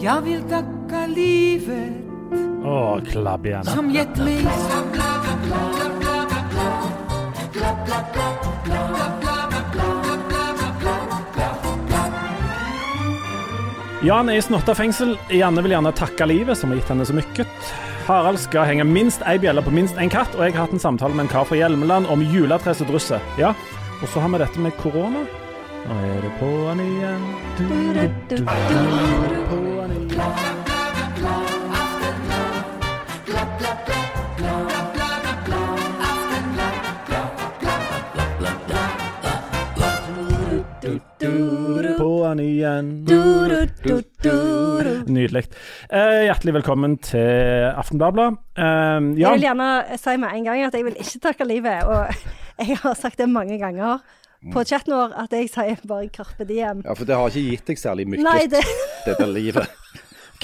Jag vill tacka livet Å, klabb igjen. som gett mig Jan er i Snotta fengsel. Janne vil gjerne takke livet, som har gitt henne så mye. Harald skal henge minst ei bjelle på minst en katt, og jeg har hatt en samtale med en kar fra Hjelmeland om drysser. Ja, og så har vi dette med korona. Nå er det på'n igjen. Du, du, du, du, på'n igjen. På'n igjen. Nydelig. Eh, hjertelig velkommen til Aftenbladet. Eh, Jeg vil gjerne si med en gang at jeg vil ikke takke livet. Og jeg har sagt det mange ganger på chatten vår at jeg sier bare Karpe diem'. Ja, for det har ikke gitt deg særlig mye, Nei, det, dette livet.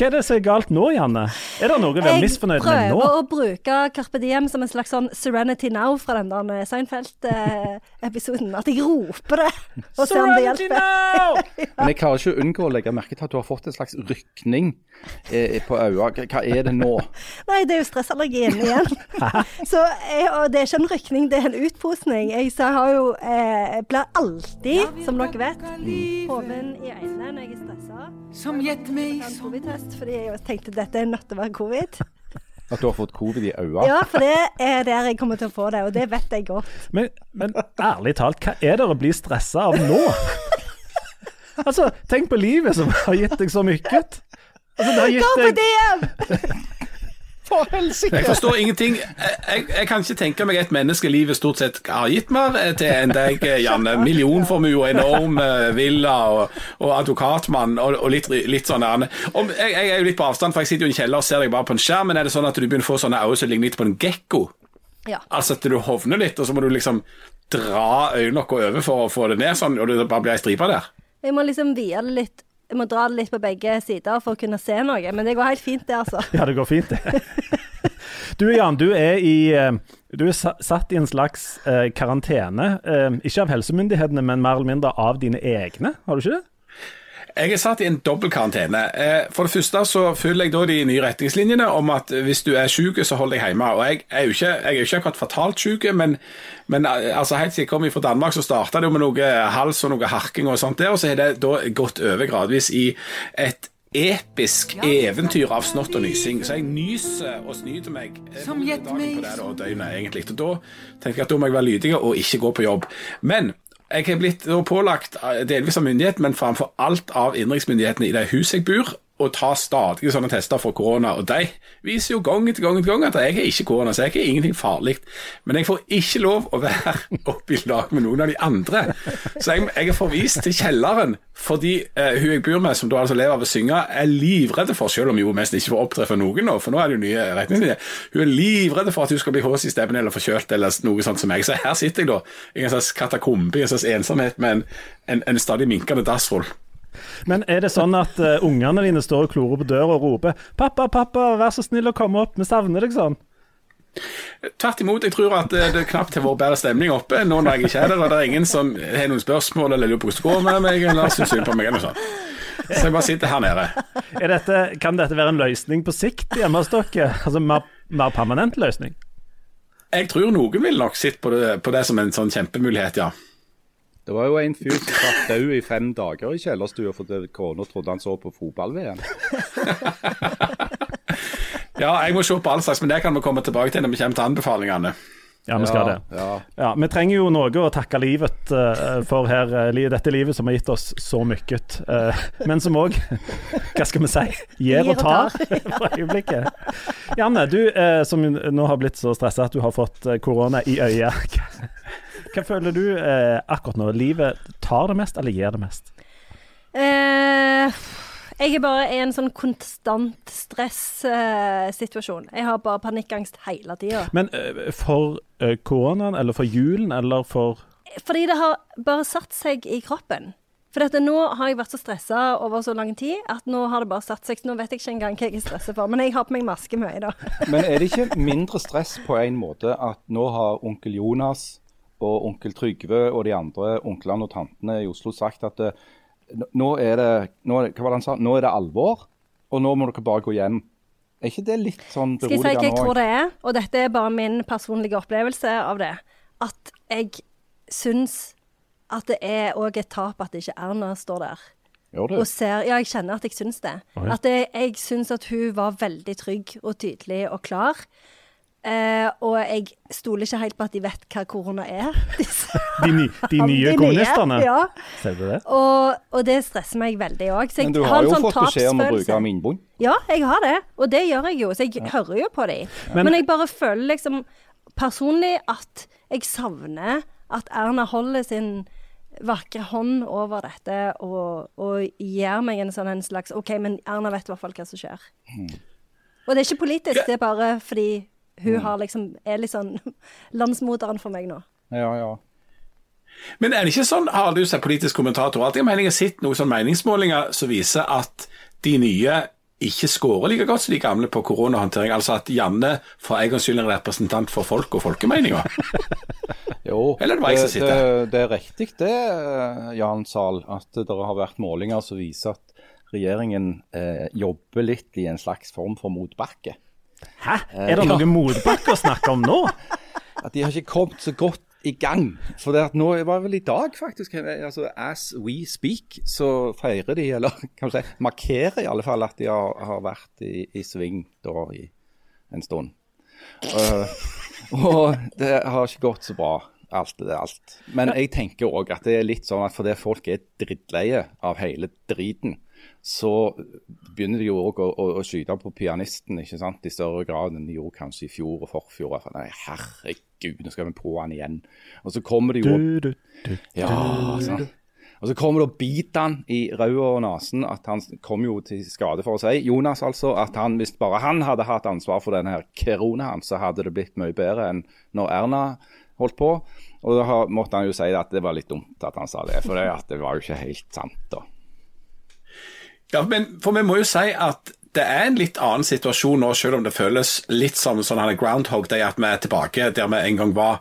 Hva er det som er galt nå, Janne? Er det noe vi er misfornøyd med nå? Jeg prøver å bruke 'carpe diem' som en slags sånn 'serenity now' fra den der Seinfeld-episoden. At jeg roper det og ser om det Serenity hjelper. now! Men jeg klarer ikke å unngå å legge merke til at du har fått en slags rykning eh, på øynene. Hva er det nå? Nei, det er jo stressallergien igjen. Så jeg, og det er ikke en rykning, det er en utposning. Jeg så har jo eh, blir alltid, som dere vet, hoven i øynene når jeg er stressa. som gjett meg en covid-test, fordi jeg tenkte dette er nødt til å være covid. At du har fått covid i øynene? Ja, for det er der jeg kommer til å få det, og det vet jeg godt. Men, men ærlig talt, hva er det å bli stressa av nå? altså, tenk på livet som har gitt deg så mye. Altså, det har gitt deg! For helsike! Jeg forstår ingenting. Jeg, jeg, jeg kan ikke tenke meg et menneske livet stort sett har gitt mer eh, til enn deg, Janne. Millionformue, enorm eh, villa og, og advokatmann og, og litt, litt sånn der. Jeg, jeg er jo litt på avstand, for jeg sitter jo i en kjeller og ser deg bare på en skjerm. Men er det sånn at du begynner å få sånne øyne som ligner litt på en gekko? Ja. Altså at du hovner litt, og så må du liksom dra øyenlokket over for å få det ned sånn, og det bare blir ei stripe der? Jeg må liksom vie det litt. Jeg må dra det litt på begge sider for å kunne se noe, men det går helt fint, det, altså. Ja, det går fint, det. Du Jan, du er, i, eh, du er satt i en slags eh, karantene. Eh, ikke av helsemyndighetene, men mer eller mindre av dine egne, har du ikke det? Jeg er satt i en dobbeltkarantene. karantene. For det første så følger jeg da de nye retningslinjene om at hvis du er syk, så hold deg hjemme. Og jeg er jo ikke, jeg er ikke akkurat fatalt syk, men, men eh, altså helt siden jeg kom fra Danmark, så starta det jo med noe hals og noe harking og sånt der, og så har det da gått over gradvis i et episk eventyr av snott og nysing. Så jeg nyser og snyter meg eh, Som gjett meg på det og døgnet, egentlig. Og da tenker jeg at da må jeg være lydig og ikke gå på jobb. Men jeg har blitt pålagt eh, delvis av myndighet, men framfor alt av innenriksmyndighetene i det huset jeg bor, å ta stadige sånne tester for korona. Og de viser jo gang etter gang etter gang at jeg har ikke korona, så jeg har ingenting farlig. Men jeg får ikke lov å være oppe i lag med noen av de andre. Så jeg, jeg er forvist til kjelleren fordi eh, hun jeg bor med, som da altså lever av å synge, er livredd for, selv om hun mest ikke får opptre for noen nå, for nå er det jo nye retningslinjer, hun er livredd for at hun skal bli hås i stemmen eller forkjølt eller noe sånt som meg. Så her sitter jeg da i en slags katakombe, i en slags ensomhet med en, en, en stadig minkende dassrull. Men er det sånn at uh, ungene dine står og klorer på døra og roper 'Pappa, pappa, vær så snill å komme opp, vi savner deg', sånn? Tvert imot, jeg tror at eh, det knapt har vært bedre stemning oppe nå når jeg ikke er der, og det er ingen som har noen spørsmål eller lurer på hvordan det går med meg, eller syns synd på meg, eller noe sånt. Så jeg bare sitter her nede. Dette, kan dette være en løsning på sikt hjemme hos dere? Altså mer, mer permanent løsning? Jeg tror noen vil nok sitte på det, på det som en sånn kjempemulighet, ja. Det var jo en fyr som satt død i fem dager i kjellerstua fordi kona trodde han så på fotball-VM. Ja, jeg må se på all slags, men det kan vi komme tilbake til når vi kommer til anbefalingene. Ja, vi skal det. Ja, Ja, Vi trenger jo noe å takke livet uh, for her, li- dette livet som har gitt oss så mye. Uh, men som òg, hva skal vi si, gir og tar for øyeblikket. Janne, du som nå har blitt så stressa at du har fått korona i øyet. Hva, føler du eh, akkurat nå? Livet tar det mest, eller gir det mest? Eh, jeg er bare i en sånn konstant stressituasjon. jeg har bare panikkangst hele tida. Men eh, for eh, koronaen, eller for julen, eller for Fordi det har bare satt seg i kroppen. For dette, nå har jeg vært så stressa over så lang tid at nå har det bare satt seg. Nå vet jeg ikke engang hva jeg er stressa for. Men jeg har på meg maske mye, da. Men er det ikke mindre stress på en måte at nå har onkel Jonas og onkel Trygve og de andre onklene og tantene i Oslo sagt at eh, nå er det nå? Nå er det alvor. og nå må dere bare gå hjem. Er ikke det litt sånn Skal jeg si hva jeg tror det er? Og dette er bare min personlige opplevelse av det. At jeg syns at det er òg et tap at ikke Erna står der. Og ser, ja, jeg kjenner at jeg syns det. Okay. At det, jeg syns at hun var veldig trygg og tydelig og klar. Eh, og jeg stoler ikke helt på at de vet hva korona er. disse- De, ny, de nye kommunistene. Ja. Ser du det? Og, og det stresser meg veldig òg. Men du har jo fått beskjed om å bruke aminbånd? Ja, jeg har det. Og det gjør jeg jo. Så jeg hører jo på dem. Men- Men, jeg bare føler liksom personlig at jeg savner at Erna holder sin vakre hånd over dette og, og gir meg en sånn en slags OK, men Erna vet i hvert fall hva som skjer. Og det er ikke politisk, det er bare fordi hun har liksom, er litt sånn landsmoderen for meg nå. Ja, ja. Men er det ikke sånn, har du sett politisk kommentator, alltid har jeg sett noen sånne meningsmålinger som viser at de nye ikke skårer like godt som de gamle på koronahåndtering. Altså at Janne for en gangs skyld er representant for folk og folkemeninger. Jo, Eller det som det, det er riktig det, eh, Jan Zahl, at det har vært målinger som viser at regjeringen eh, jobber litt i en slags form for motbakke. Hæ? Er det noe motbakke å snakke om nå? At de har ikke kommet så godt i gang. For det at nå var det vel i dag, faktisk, altså as we speak, så feirer de, eller kan du si, markerer i alle fall at de har, har vært i, i sving da i en stund. Uh, og det har ikke gått så bra, alt det alt. Men jeg tenker òg at det er litt sånn at fordi folk er drittleie av hele driten, så begynner de jo òg å, å, å skyte på pianisten ikke sant? i større grad enn de gjorde kanskje i fjor og forfjor. Nei, herregud, nå skal vi på han igjen. Og så kommer de jo ja, sånn. Og så kommer det og biter han i ræva og nesen. At han kom jo til skade for å si, Jonas altså, at han, hvis bare han hadde hatt ansvar for denne her koronaen, så hadde det blitt mye bedre enn når Erna holdt på. Og da måtte han jo si at det var litt dumt at han sa det, for det, det var jo ikke helt sant. da. Ja, men for vi må jo si at det er en litt annen situasjon nå, selv om det føles litt som sånn her groundhog day, at vi er tilbake der vi en gang var.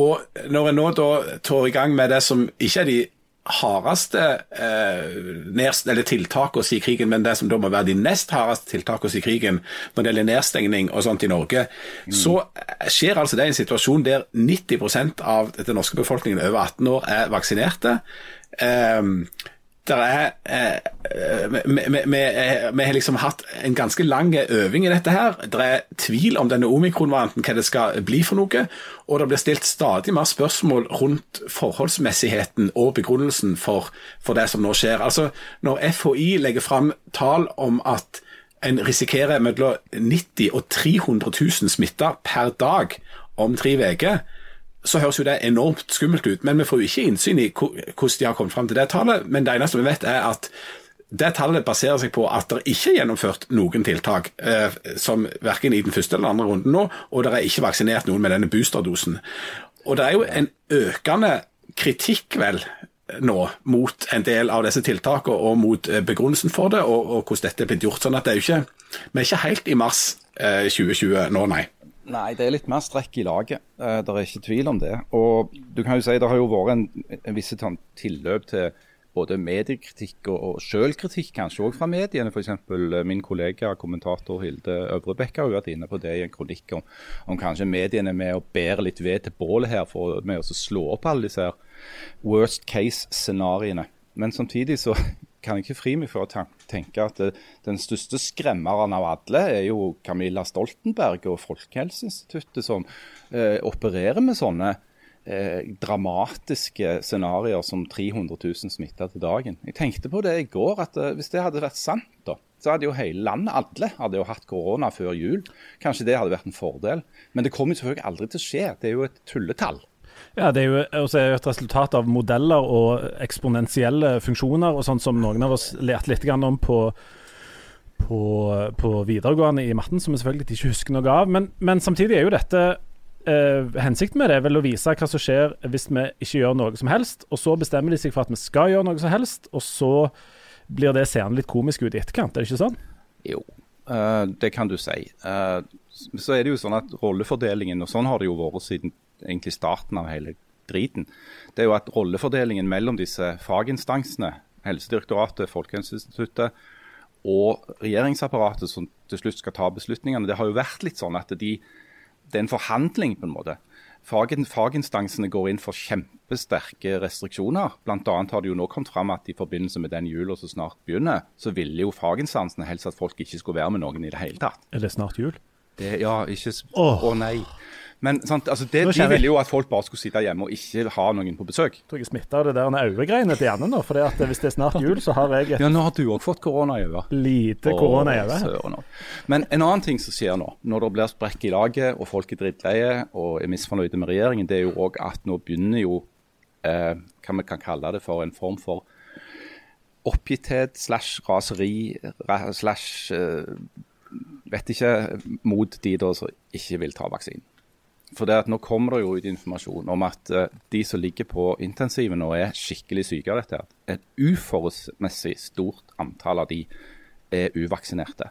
Og når en nå da tar i gang med det som ikke er de hardeste eh, eller tiltakene i krigen, men det som da må være de nest hardeste tiltakene i krigen når det gjelder nedstengning og sånt i Norge, så skjer altså det i en situasjon der 90% av den norske befolkningen over 18 år er vaksinerte. Eh, der er eh, vi, vi, eh, vi har liksom hatt en ganske lang øving i dette her. Det er tvil om denne omikron-varianten, hva det skal bli for noe. Og det blir stilt stadig mer spørsmål rundt forholdsmessigheten og begrunnelsen for, for det som nå skjer. Altså, Når FHI legger fram tall om at en risikerer mellom 90 og 300 000 smitta per dag om tre uker, så høres jo det enormt skummelt ut. Men vi får jo ikke innsyn i hvordan de har kommet fram til det tallet. Men det eneste vi vet, er at det tallet baserer seg på at det ikke er gjennomført noen tiltak, eh, som verken i den første eller den andre runden nå, og det er ikke vaksinert noen med denne boosterdosen. Og det er jo en økende kritikk, vel, nå mot en del av disse tiltakene og mot eh, begrunnelsen for det, og, og hvordan dette er blitt gjort. Sånn at det er jo ikke, vi er ikke helt i mars eh, 2020 nå, nei. Nei, det er litt mer strekk i laget. Eh, det er ikke tvil om det. Og du kan jo si Det har jo vært en, en visse sånn tilløp til både mediekritikk og, og sjølkritikk, kanskje òg fra mediene. F.eks. min kollega kommentator Hilde Øvrebekk har jo vært inne på det i en kronikk om, om kanskje mediene er med og bærer litt ved til bålet her for å- med å slå opp alle disse her worst case-scenarioene. Men samtidig så kan ikke fri meg for å tenke at det, den største skremmeren av alle er jo Camilla Stoltenberg og Folkehelseinstituttet, som eh, opererer med sånne eh, dramatiske scenarioer som 300 000 smitta til dagen. Jeg tenkte på det i går, at eh, hvis det hadde vært sant, da, så hadde jo hele landet, alle, hadde jo hatt korona før jul. Kanskje det hadde vært en fordel. Men det kommer selvfølgelig aldri til å skje. Det er jo et tulletall. Ja, Det er jo også et resultat av modeller og eksponentielle funksjoner, og sånn som noen av oss lærte litt om på, på, på videregående i matten, som vi selvfølgelig ikke husker noe av. Men, men samtidig er jo dette eh, Hensikten med det vel å vise hva som skjer hvis vi ikke gjør noe som helst, og så bestemmer de seg for at vi skal gjøre noe som helst, og så blir det seende litt komisk ut i etterkant, er det ikke sånn? Jo, uh, det kan du si. Uh, så er det jo sånn at rollefordelingen, og sånn har det jo vært siden egentlig starten av hele driten, det er jo at rollefordelingen mellom disse faginstansene, Helsedirektoratet, Folkehelseinstituttet og regjeringsapparatet som til slutt skal ta beslutningene. Det har jo vært litt sånn at de, det er en forhandling, på en måte. Fagen, faginstansene går inn for kjempesterke restriksjoner. Blant annet har det jo nå kommet fram at i forbindelse med den jula som snart begynner, så ville jo faginstansene helst at folk ikke skulle være med noen i det hele tatt. Er det snart jul? Det, ja, ikke Å Å oh, nei. Men sant, altså det, de ville jo at folk bare skulle sitte hjemme og ikke ha noen på besøk. Jeg tror jeg smitta det der øyegreiene til Janne nå. For hvis det er snart jul, så har jeg et Ja, nå har du òg fått korona i øyet. lite korona i øyet. Men en annen ting som skjer nå, når det blir sprekk i laget og folk er drittleie og er misfornøyde med regjeringen, det er jo òg at nå begynner jo eh, hva vi kan kalle det for en form for oppgitthet slash raseri slash eh, vet ikke, mot de da som ikke vil ta vaksinen. For det at Nå kommer det jo ut informasjon om at eh, de som ligger på intensiven og er skikkelig syke av dette, et uforholdsmessig stort antall av de er uvaksinerte.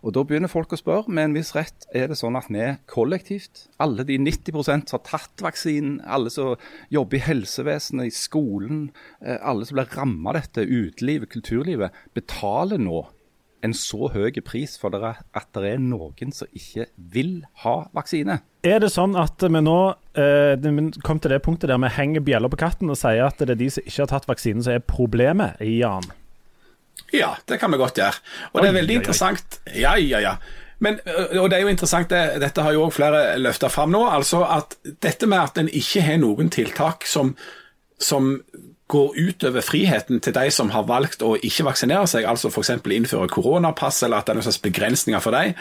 Og Da begynner folk å spørre med en viss rett er det sånn at vi kollektivt, alle de 90% som har tatt vaksinen, alle som jobber i helsevesenet, i skolen, eh, alle som blir rammet av dette, utelivet, kulturlivet, betaler nå en så høy pris for dere at det er noen som ikke vil ha vaksine. Er det sånn at vi nå eh, kom til det punktet der vi henger bjeller på katten og sier at det er de som ikke har tatt vaksinen som er problemet, Jan? Ja, det kan vi godt gjøre. Og det er Oi, veldig oi, oi. interessant. Ja, ja, ja. Men, og det er jo interessant, det, dette har jo òg flere løfta fram nå, altså at dette med at en ikke har noen tiltak som, som går utover friheten til de som har valgt å ikke vaksinere seg, altså f.eks. innføre koronapass eller at det er noen slags begrensninger for dem,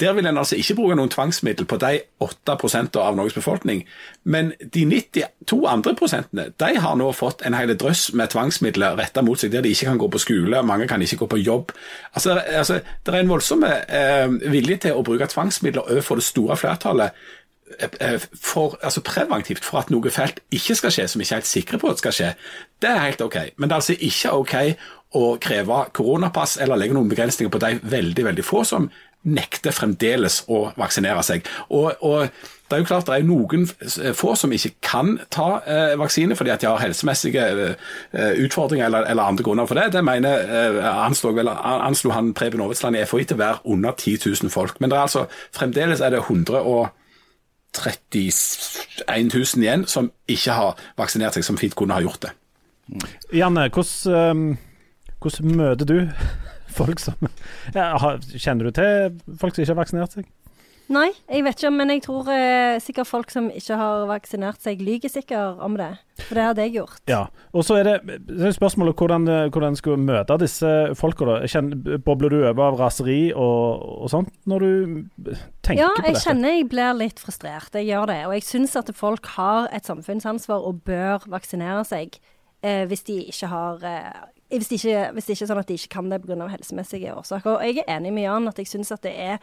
der vil en altså ikke bruke noen tvangsmiddel på de 8% av Norges befolkning. Men de 92 andre prosentene de har nå fått en hel drøss med tvangsmidler retta mot seg, der de ikke kan gå på skole, mange kan ikke gå på jobb. Altså, altså Det er en voldsom eh, vilje til å bruke tvangsmidler overfor det store flertallet for, altså preventivt for at noe fælt ikke skal skje, som vi ikke er helt sikre på at skal skje, det er helt OK. Men det er altså ikke OK å kreve koronapass eller legge noen begrensninger på de veldig, veldig få som nekter fremdeles å vaksinere seg. Og, og det er jo klart det er noen få som ikke kan ta eh, vaksine fordi at de har helsemessige eh, utfordringer eller, eller andre grunner for det. Det mener, eh, anslo, vel, anslo han Preben Aavitsland i FHI til å være under 10 000 folk. Men det er altså, fremdeles er det 100 og 31 000 igjen som ikke har vaksinert seg, som fint kunne ha gjort det. Janne, hvordan, eh, hvordan møter du folk som ja, Kjenner du til folk som ikke har vaksinert seg? Nei, jeg vet ikke, men jeg tror eh, sikkert folk som ikke har vaksinert seg, lyver sikkert om det. For det hadde jeg gjort. Ja. Og så er det, det er spørsmålet hvordan, eh, hvordan skal du møte disse folka. da? Kjenner- Bobler du over av raseri og, og sånt når du tenker Ja, på jeg kjenner jeg blir litt frustrert. Jeg gjør det. Og jeg syns at folk har et samfunnsansvar og bør vaksinere seg eh, hvis de ikke har eh, hvis det ikke, hvis det ikke er sånn at de ikke kan det pga. helsemessige årsaker. Og jeg er enig med Jan at jeg syns at det er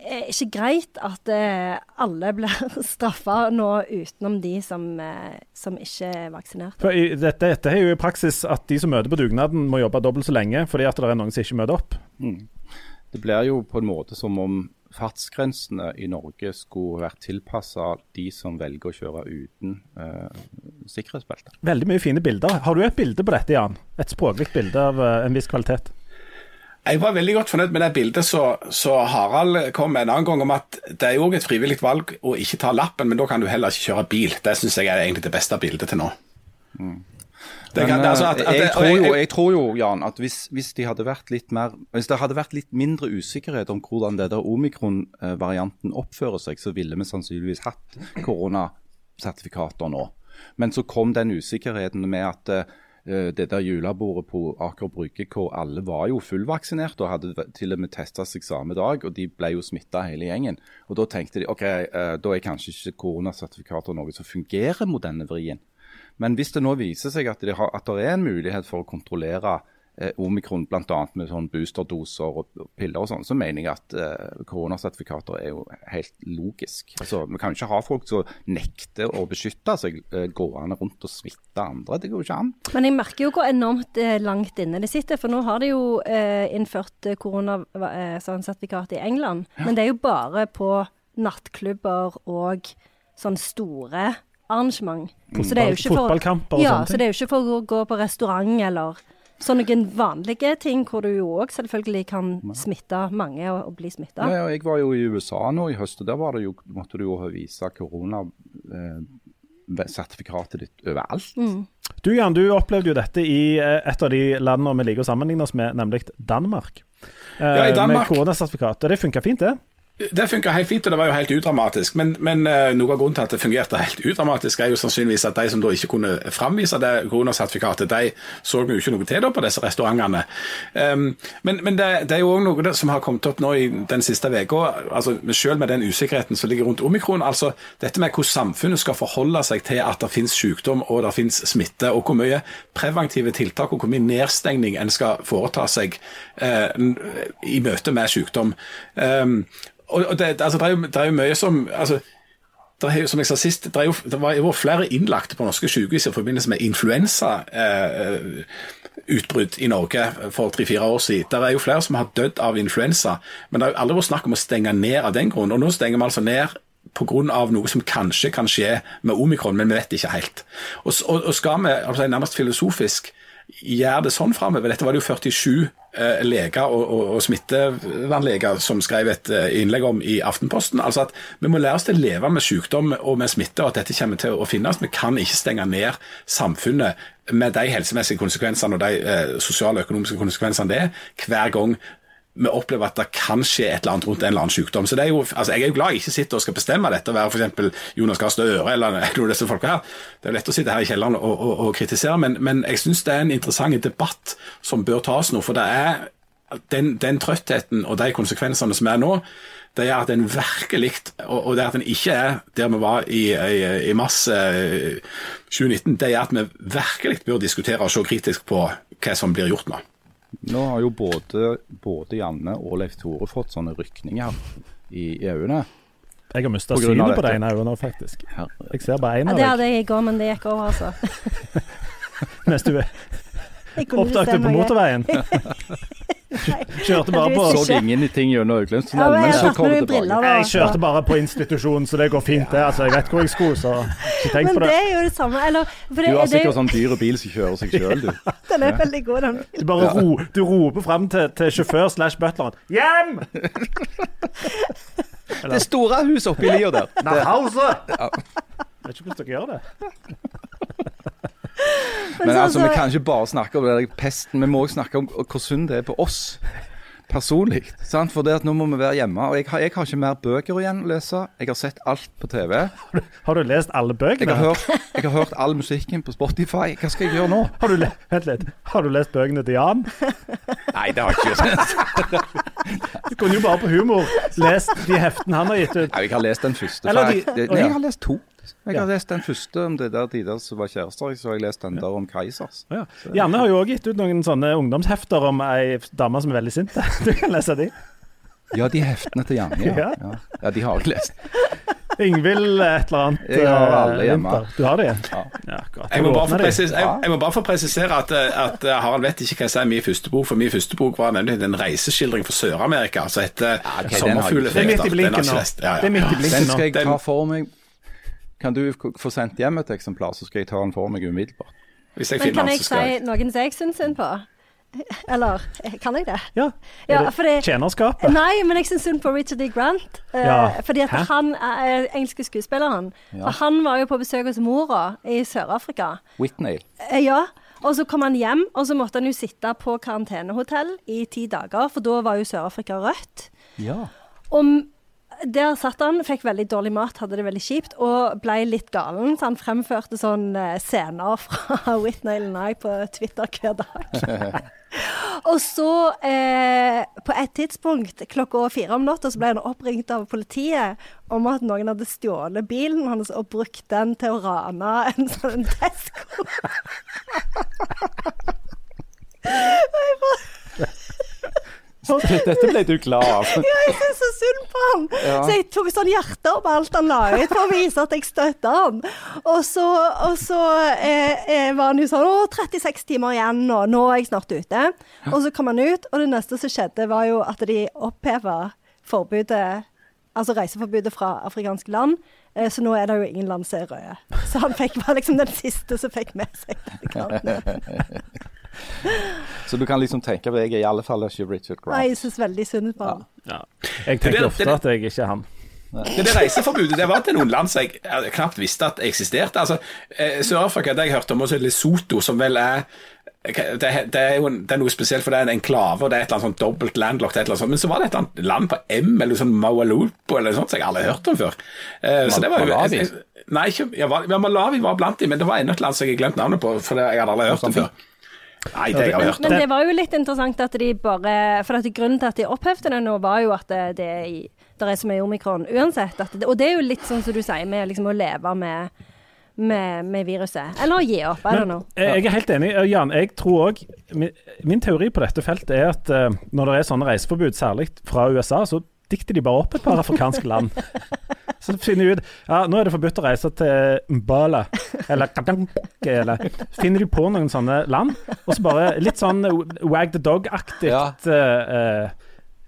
eh, ikke greit at eh, alle blir straffa nå utenom de som, eh, som ikke er vaksinert. For i, dette, dette er jo i praksis at de som møter på dugnaden, må jobbe dobbelt så lenge fordi at det er noen som ikke møter opp. Det blir jo på en måte som om fartsgrensene i Norge skulle vært tilpassa de som velger å kjøre uten eh, sikkerhetsbelte. Veldig mye fine bilder. Har du et bilde på dette, Jan? Et språklig bilde av eh, en viss kvalitet? Jeg var veldig godt fornøyd med det bildet som Harald kom med en annen gang, om at det er jo et frivillig valg å ikke ta lappen, men da kan du heller ikke kjøre bil. Det syns jeg er egentlig det beste bildet til nå. Det kan- altså at- at jeg, tror jo, jeg- jeg tror jo, Jan, at hvis, hvis, de hadde vært litt mer, hvis det hadde vært litt mindre usikkerhet om hvordan det der omikron-varianten oppfører seg, så ville vi sannsynligvis hatt koronasertifikater nå. Men så kom den usikkerheten med at eh, det der julebordet på Aker Brygge, hvor alle var jo fullvaksinerte og hadde til og med testa seg samme dag, og de ble jo smitta hele gjengen. Og Da tenkte de ok, eh, da er kanskje ikke koronasertifikater noe som fungerer mot denne vrien. Men hvis det nå viser seg at, de har, at det er en mulighet for å kontrollere eh, omikron bl.a. med sånn boosterdoser og piller og sånn, så mener jeg at eh, koronasertifikater er jo helt logisk. Altså, Vi kan jo ikke ha folk som nekter å beskytte seg eh, gående rundt og smitte andre. Det går jo ikke an. Men jeg merker jo hvor enormt eh, langt inne det sitter. For nå har de jo eh, innført eh, koronasertifikat i England. Men det er jo bare på nattklubber og sånn store arrangement. Så det er jo ikke for- Fotballkamper og ja, sånne ting. så det er jo ikke for å gå på restaurant eller Så noen vanlige ting hvor du jo òg selvfølgelig kan smitte mange og, og bli smitta. Ja, ja, jeg var jo i USA nå i høst, og der var det jo, måtte du jo vise koronasertifikatet ditt overalt. Du Jan, du opplevde jo dette i eh, et av de landene vi liker å sammenligne oss med, nemlig Danmark. Eh, Ja, i Danmark. Med koronasertifikat. Og det funka fint, det. Det funka helt fint, og det var jo helt udramatisk. Men, men eh, noe av grunnen til at det fungerte helt udramatisk, er jo sannsynligvis at de som da ikke kunne framvise det koronasertifikatet, de så jo ikke noe til da på disse restaurantene. Um, men men det, det er jo òg noe som har kommet opp nå i den siste uka, altså, selv med den usikkerheten som ligger rundt omikron. altså Dette med hvordan samfunnet skal forholde seg til at det finnes sykdom og det finnes smitte, og hvor mye preventive tiltak og hvor mye nedstengning en skal foreta seg eh, i møte med sykdom. Um, og det, altså, det, er jo, det er jo mye som altså, det er, som jeg sa sist, det, jo, det var jo flere innlagte på norske sykehus i forbindelse med influensautbrudd i Norge for tre-fire år siden. Det er jo flere som har dødd av influensa, men det har jo aldri vært snakk om å stenge ned av den grunn. Og nå stenger vi altså ned pga. noe som kanskje kan skje med omikron, men vi vet ikke helt. Og, og, og skal vi altså, nærmest filosofisk gjøre det sånn framover Dette var det jo 47 eh, leger og, og, og smittevernleger som skrev et eh, innlegg om i Aftenposten. Altså at Vi må lære oss til å leve med sykdom og med smitte, og at dette kommer til å finnes. Vi kan ikke stenge ned samfunnet med de helsemessige konsekvensene og de eh, sosiale og økonomiske konsekvensene det er, hver gang vi opplever at det kan skje et eller annet rundt en eller annen sykdom. Så jo, altså Jeg er jo glad jeg ikke sitter og skal bestemme dette, være f.eks. Jonas Gahr Støre eller noen av disse folka her. Det er lett å sitte her i kjelleren og, og, og kritisere, men, men jeg syns det er en interessant debatt som bør tas nå. For det er den, den trøttheten og de konsekvensene som er nå, det er at en virkelig Og, og det at en ikke er der vi var i, i, i mars eh, 2019, det er at vi virkelig bør diskutere og se kritisk på hva som blir gjort nå. Nå har jo både, både Janne og Leif Tore fått sånne rykninger i, i øynene. Jeg har mista av synet på det ene øyet nå, faktisk. Jeg ser bare én Ja, det hadde jeg i går, men det gikk over, altså. Mens du oppdaget se på motorveien. Kjørte bare på Så ingenting gjennom Ja, men men så kom det tilbake. Jeg kjørte bare på institusjon, så det går fint, det. Altså, jeg vet hvor jeg skulle, så ikke tenk Men på det det. er jo det samme. Eller, for det, Du har er sikkert det... sånn dyr bil som kjører seg sjøl, du. den er veldig god, den. Du bare ro, du roper fram til, til sjåfør slash butleren 'Hjem!' Det store huset oppi lia der. Nei, ja. Jeg vet ikke hvordan dere gjør det. Men så- altså, så- vi kan ikke bare snakke om det pesten, vi må også snakke om hvor synd det er på oss personlig. Sant? For det at nå må vi være hjemme. Og jeg har, jeg har ikke mer bøker igjen å lese. Jeg har sett alt på TV. Har du lest alle Jeg bøkene? har hørt, jeg har hørt all musikken på Spotify. Hva skal jeg gjøre nå? Har du, Vent litt. Har du lest bøkene til Jan? Nei, det har jeg ikke. Du kunne jo bare på humor lest de heftene han har gitt ut. Nei, jeg har lest den første. Eller de- jeg, nei, jeg har lest to. Jeg Ja. har lest den første om det der de der som var kjærester, så har jeg lest den der om Keisers. Ja. Janne har jo òg gitt ut noen sånne ungdomshefter om ei dame som er veldig sint. Du kan lese de. Ja, de heftene til Janne, ja. Ja. ja. Ja, de har jeg lest. Ingvild et eller annet. Jeg har eh, alle hjemme. Du har det Ja. Ja. Jeg må, jeg, jeg må bare få presisere at, eh, at eh, Harald vet ikke hva jeg sier min første bok, for min første bok var nemlig en reiseskildring fra Sør-Amerika som heter ok, den har Sommerfugleffekter. Det er midt i blinken nå. Ja, ja. Det midt i Den skal jeg ta for meg. Kan du få sendt hjem et eksemplar, så skal jeg ta den for meg umiddelbart. Hvis jeg Men finner kan jeg jeg si noen som jeg syns synd på? Eller kan jeg det? Ja. Ja, Er det Tjenerskapet? Nei, men jeg syns synd på Richard D. Grant. Ja. Fordi at Hæ? han er engelske skuespilleren. Ja. For han var jo på besøk hos mora i Sør-Afrika. Whitney. Uh, Ja. Og så kom han hjem, og så måtte han jo sitte på karantenehotell i ti dager, for da var jo Sør-Afrika rødt. Ja. Og der satt han, fikk veldig dårlig mat, hadde det veldig kjipt, og ble litt galen. Så han fremførte sånn eh, scener fra Whitney Illinois på Twitter hver dag. og så, eh, på et tidspunkt klokka fire om natta, så ble han oppringt av politiet om at noen hadde stjålet bilen hans og brukt den til å rane en sånn Tesco. Dette ble du glad av. Ja, jeg syns så synd på han. Ja. Så jeg tok sånn hjerte opp alt han la ut for å vise at jeg støtta han. Og så, og så eh, eh, var han jo sånn Å, 36 timer igjen nå, nå er jeg snart ute. Og så kom han ut, og det neste som skjedde, var jo at de oppheva forbudet Altså reiseforbudet fra afrikanske land. Eh, så nå er det jo ingen land som er røde. Så han fikk, var liksom den siste som fikk med seg. Så du kan liksom tenke at jeg er i alle fall ikke Richard Nei, jeg synes syns veldig synd på ham. Ja. Jeg tenker det- ofte det- at jeg ikke er han. Det, det reiseforbudet det var til noen land som jeg jeg knapt visste at eksisterte. Altså, eh, Sør-Afrika det jeg hørte om, også Lesotho, som vel er det, det, er jo det er noe spesielt, for det er en enklave, og det er et eller annet sånn dobbelt landlocked. et eller annet sånt. Men så var det et eller annet land på M, eller sånn Maualupo, eller noe sånt, som jeg aldri har hørt om før. Eh, så det var jo, Malawi? jeg, nei, ikke, ja, Malawi var blant de, men det var enda et land som jeg har glemt navnet på, for det, jeg hadde aldri hørt om før. Nei, det jeg har hørt Men, Men det var jo litt interessant at de bare For at grunnen til at de opphevde det nå, var jo at det, det, er er så mye omikron uansett. At det, og det er jo litt sånn som du sier, med liksom å leve med, med, med viruset. Eller å gi opp. I don't know. Jeg er helt enig. Jan, jeg tror òg min, min teori på dette feltet er at uh, når det er sånne reiseforbud, særlig fra USA, så dikter de bare opp et par afrikanske land. Så finner de ut ja, nå er det forbudt å reise til Mbala eller Kadanke, eller Finner de på noen sånne land, og så bare litt sånn Wag the Dog-aktig Ja. uh, eh,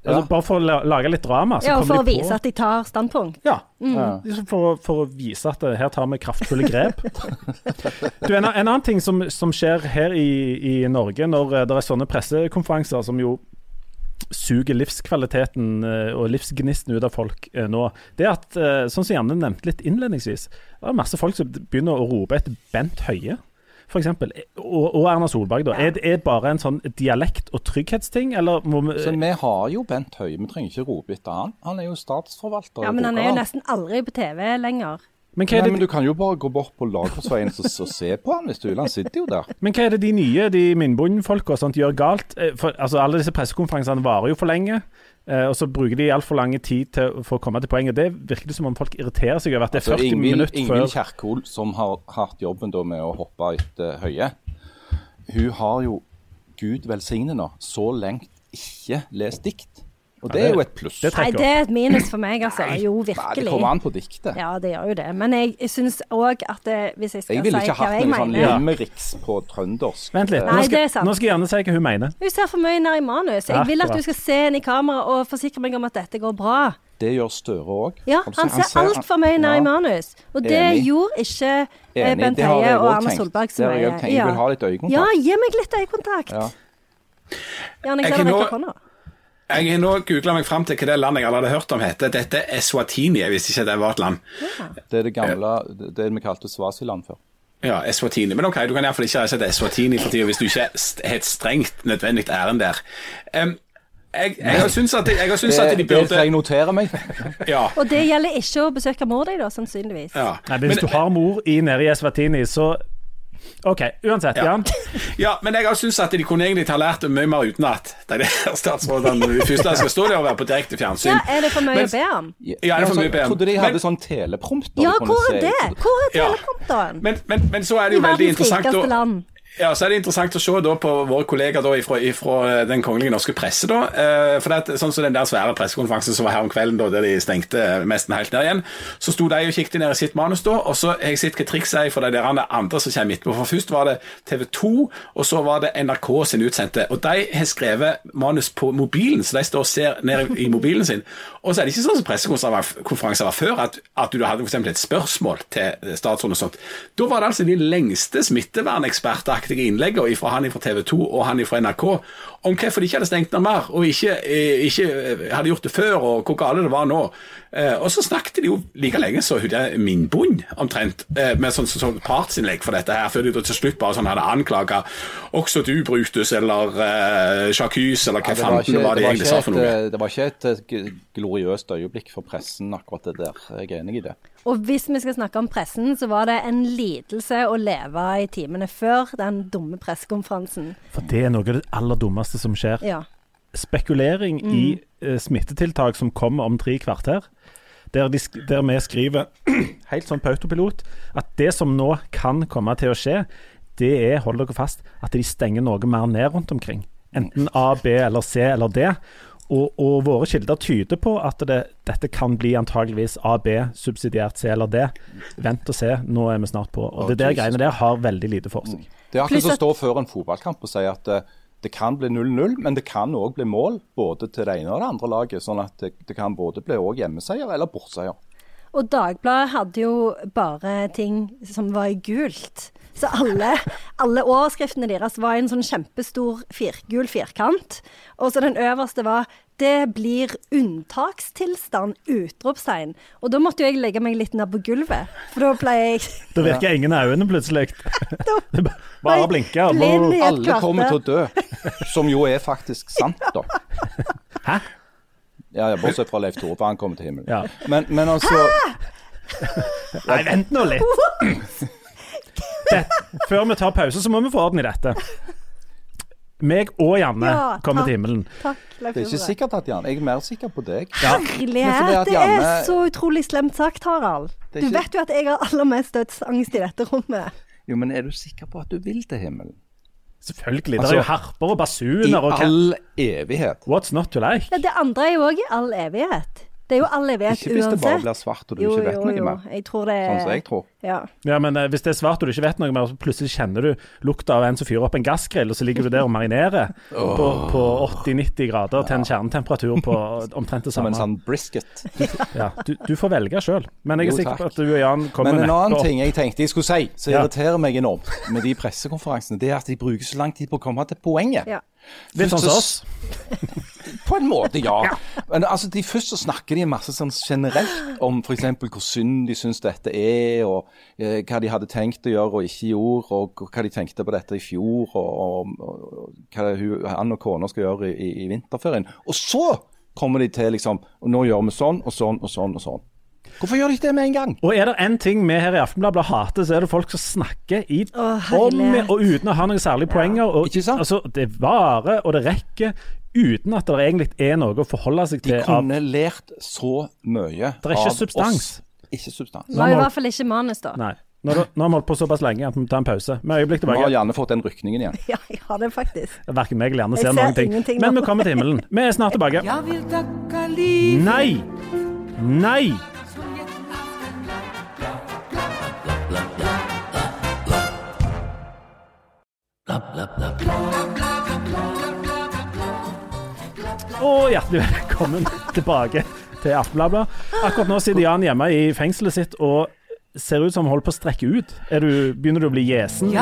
altså Ja. Bare for å lage litt drama. Så Ja, og kommer for å vise på- at de tar standpunkt. Ja. Ja. Liksom for, for å vise at eh, her tar vi kraftfulle grep. Du, en, en annen ting som, som skjer her i, i Norge, når det er sånne pressekonferanser som jo suger livskvaliteten eh, og livsgnisten ut av folk eh, nå, det er at, eh, sånn som Janne nevnte litt innledningsvis, det er masse folk som begynner å rope etter Bent Høie. For eksempel, og, og Erna Solberg. da. Er det er det bare en sånn dialekt- og trygghetsting, eller må vi Så vi har jo Bent Høie, vi trenger ikke rope etter han. Han er jo statsforvalter. Ja, men han er jo nesten aldri på TV lenger. Men Nei, men Du kan jo bare gå bort på Lagforsveien og, og se på han hvis du vil. Han sitter jo der. Men hva er det de nye, de Myndbund-folka, sånt, gjør galt? Eh, For, altså, alle disse pressekonferansene varer jo for lenge, eh, og så bruker de altfor lang tid til, for å komme til poenget. Det virker det som om folk irriterer seg over at det er Så 40 Ingvild minutter Ingvild før Kjerkol, som har hatt jobben da med å hoppe etter Høie, hun har jo, Gud velsigne nå, så lengt ikke lest dikt. Og det det- er jo et pluss. det Nei, det er et minus for meg, altså. Jo, Nei, det kommer an på diktet. Ja, det gjør jo det. Men jeg, jeg syns òg at det, hvis jeg skal Jeg ville si ikke hva hatt jeg noen sånn mener limericks på trøndersk. Vent litt. Eh, Nå Nei, det er skal, sant. nå skal Janne si hva hun mener. Hun ser for mye ned i manus. Jeg vil at du skal se inn i kamera og forsikre meg om at dette går bra. Det gjør Støre òg. Ja, han ser altfor mye ned i manus. Og det Enig. gjorde ikke eh, Enig, Bent Høie og Arne Erna. Solberg Det så har jeg også tenkt. Jeg vil ha litt øyekontakt. Ja, gi meg litt øyekontakt. Ja. Gjerne, jeg Jeg ser kan nå-. Jeg har nå googla meg fram til hva det landet jeg allerede hadde hørt om heter. Dette er Eswatini. Jeg visste ikke det var et land. Det er det gamle Det vi kalte Svasiland før. Ja, Eswatini. Men ok, du kan iallfall ikke reise til Eswatini for tida hvis du ikke har et strengt nødvendig ærend der. Um, jeg, jeg har syntes at, de- jeg har syntes at de Det, det skal jeg noterer notere meg. Ja. Og det gjelder ikke å besøke mor di, da, sannsynligvis. ja. Nei, men hvis du har mor i nede i Eswatini, så OK, uansett, Ja. Jan. Ja, men jeg har syntes at de kunne egentlig ha lært mye mer utenat. De der statsrådene når de først skal stå der og være på direkte fjernsyn. Ja, er det for mye Men- å be om? Ja, det er for mye å be om. trodde de hadde Men- sånn teleprompter. Ja, hvor er det? Hvor er Ja. teleprompteren? Men, men, men så er det jo veldig interessant verdens interessant rikeste land. Ja, så er det interessant å se da på våre kollegaer da ifra, ifra Den kongelige norske presse. da, eh, for det er sånn som Den der svære pressekonferansen som var her om kvelden, da, der de stengte mesten helt ned igjen, så sto de og kikket ned i sitt manus da, og så har jeg sett hva trikset er for de der andre som kommer etterpå. For først var det TV 2, og så var det NRK sin utsendte. Og de har skrevet manus på mobilen, så de står og ser ned i mobilen sin. Og så er det ikke sånn som pressekonferanser var før, at, at du hadde eksempel et spørsmål til statsråden og sånt. Da var det altså de lengste smittevernekspertaktige innleggene fra han fra TV 2 og han fra NRK om hvorfor de ikke hadde stengt ned mer, og ikke, eh, ikke eh, hadde gjort det før, og hvor gale det var nå. Eh, og så snakket de jo like lenge så hun der Minbund, omtrent, med sånn, sånn partsinnlegg for dette her, før de til slutt bare sånn hadde anklaga også du, Brutus, eller uh, Jacques, eller hva Ja, fanden var ikke, det var det, de egentlig sa for noe. det var ikke et eh, g- gloriøst øyeblikk for pressen, akkurat det der. Jeg er enig i det. Og hvis vi skal snakke om pressen, så var det en lidelse å leve i timene før den dumme pressekonferansen. For det er noe av det aller dummeste som skjer. Ja. Spekulering i uh, smittetiltak som kommer om tre kvarter. Der, de, der vi skriver helt sånn på autopilot at det som nå kan komme til å skje, det er, hold dere fast, at de stenger noe mer ned rundt omkring. Enten A, B eller C eller D. Og, og våre kilder tyder på at det, dette kan bli antageligvis A, B, subsidiært C eller D. Vent og se, nå er vi snart på. Og det der greiene der har veldig lite for seg. Det er akkurat som å stå før en fotballkamp og si at eh, det kan bli 0-0, men det kan òg bli mål både til det ene og det andre laget. Sånn at det, det kan både bli hjemmeseier eller bortseier. Og Dagbladet hadde jo bare ting som var i gult. Så alle, alle overskriftene deres var en sånn kjempestor firgul firkant. Og så den øverste var 'Det blir unntakstilstand!' utropstegn. Og da måtte jo jeg legge meg litt ned på gulvet, for da pleier jeg Da virker ingen øynene plutselig. Det Bare blinker. Og Alle kommer til å dø. Som jo er faktisk sant, da. Hæ? Ja, ja, Bortsett fra Leif Tore, for han kommer til himmelen. Ja. Men, men altså Nei, vent nå litt. Det, før vi tar pause, så må vi få orden i dette. Meg og Janne Ja, kommer takk. til himmelen. Takk, Det er ikke sikkert at Janne Jeg er mer sikker på deg. Men Herlighet, det er Janne- så utrolig slemt sagt, Harald. Det er Du vet jo at jeg har aller mest dødsangst i dette rommet. Jo, men er du sikker på at du vil til himmelen? Selvfølgelig. Det Altså, er jo harper og I basuner og all evighet. What's not to like? Ja, det andre er jo òg i all evighet. Det er jo alle vet uansett. Ikke hvis det bare blir svart og du Jo, ikke vet jo, noe jo. mer. Jeg tror det Sånn som jeg tror. Ja. Ja, men eh, Hvis det er svart og du ikke vet noe mer, så plutselig kjenner du lukta av en som fyrer opp en gassgrill, og så ligger du der og marinerer på, på 80-90 grader til en kjernetemperatur på omtrent det samme. Som en sånn brisket. Ja, du, du får velge sjøl, men jeg er Jo, sikker på at du og Jan kommer Men en annen opp. ting jeg tenkte jeg skulle si, som Ja. irriterer meg enormt med de pressekonferansene, det er at de bruker så lang tid på å komme til poenget. Litt sånn som oss. På en måte, ja. Men altså, de Først så snakker de masse sånn generelt om f.eks. hvor synd de syns dette er, og eh, hva de hadde tenkt å gjøre og ikke gjorde, og hva de tenkte på dette i fjor, og, og, og hva hun, han og kona skal gjøre i, i, i vinterferien. Og så kommer de til liksom og Nå gjør vi sånn og sånn og sånn og sånn. Hvorfor gjør de ikke det med en gang? Og er det én ting vi her i Aftenbladet hater, så er det folk som snakker i Å, om og uten å ha noen særlige poenger. Og, Ikke sant? Altså, det varer og det rekker uten at det egentlig er noe å forholde seg De til. av kunne lært så mye Det er ikke av substans. oss. Ikke substans. Det var i hvert fall ikke manus, da. Nei. Nå, har- vi holdt på såpass lenge at vi må ta en pause. Med øyeblikk Nå har gjerne fått den rykningen igjen. Ja, jeg har det faktisk. Verken meg eller Janne ser ser noen ting. Men vi kommer til himmelen. Vi er snart tilbake. Jeg vil takke livet Nei! Nei! Og hjertelig velkommen tilbake til Aftenbladet. Akkurat nå sitter Jan hjemme i fengselet sitt og ser ut som han holder på å strekke ut. Er du, begynner du å bli gjesen i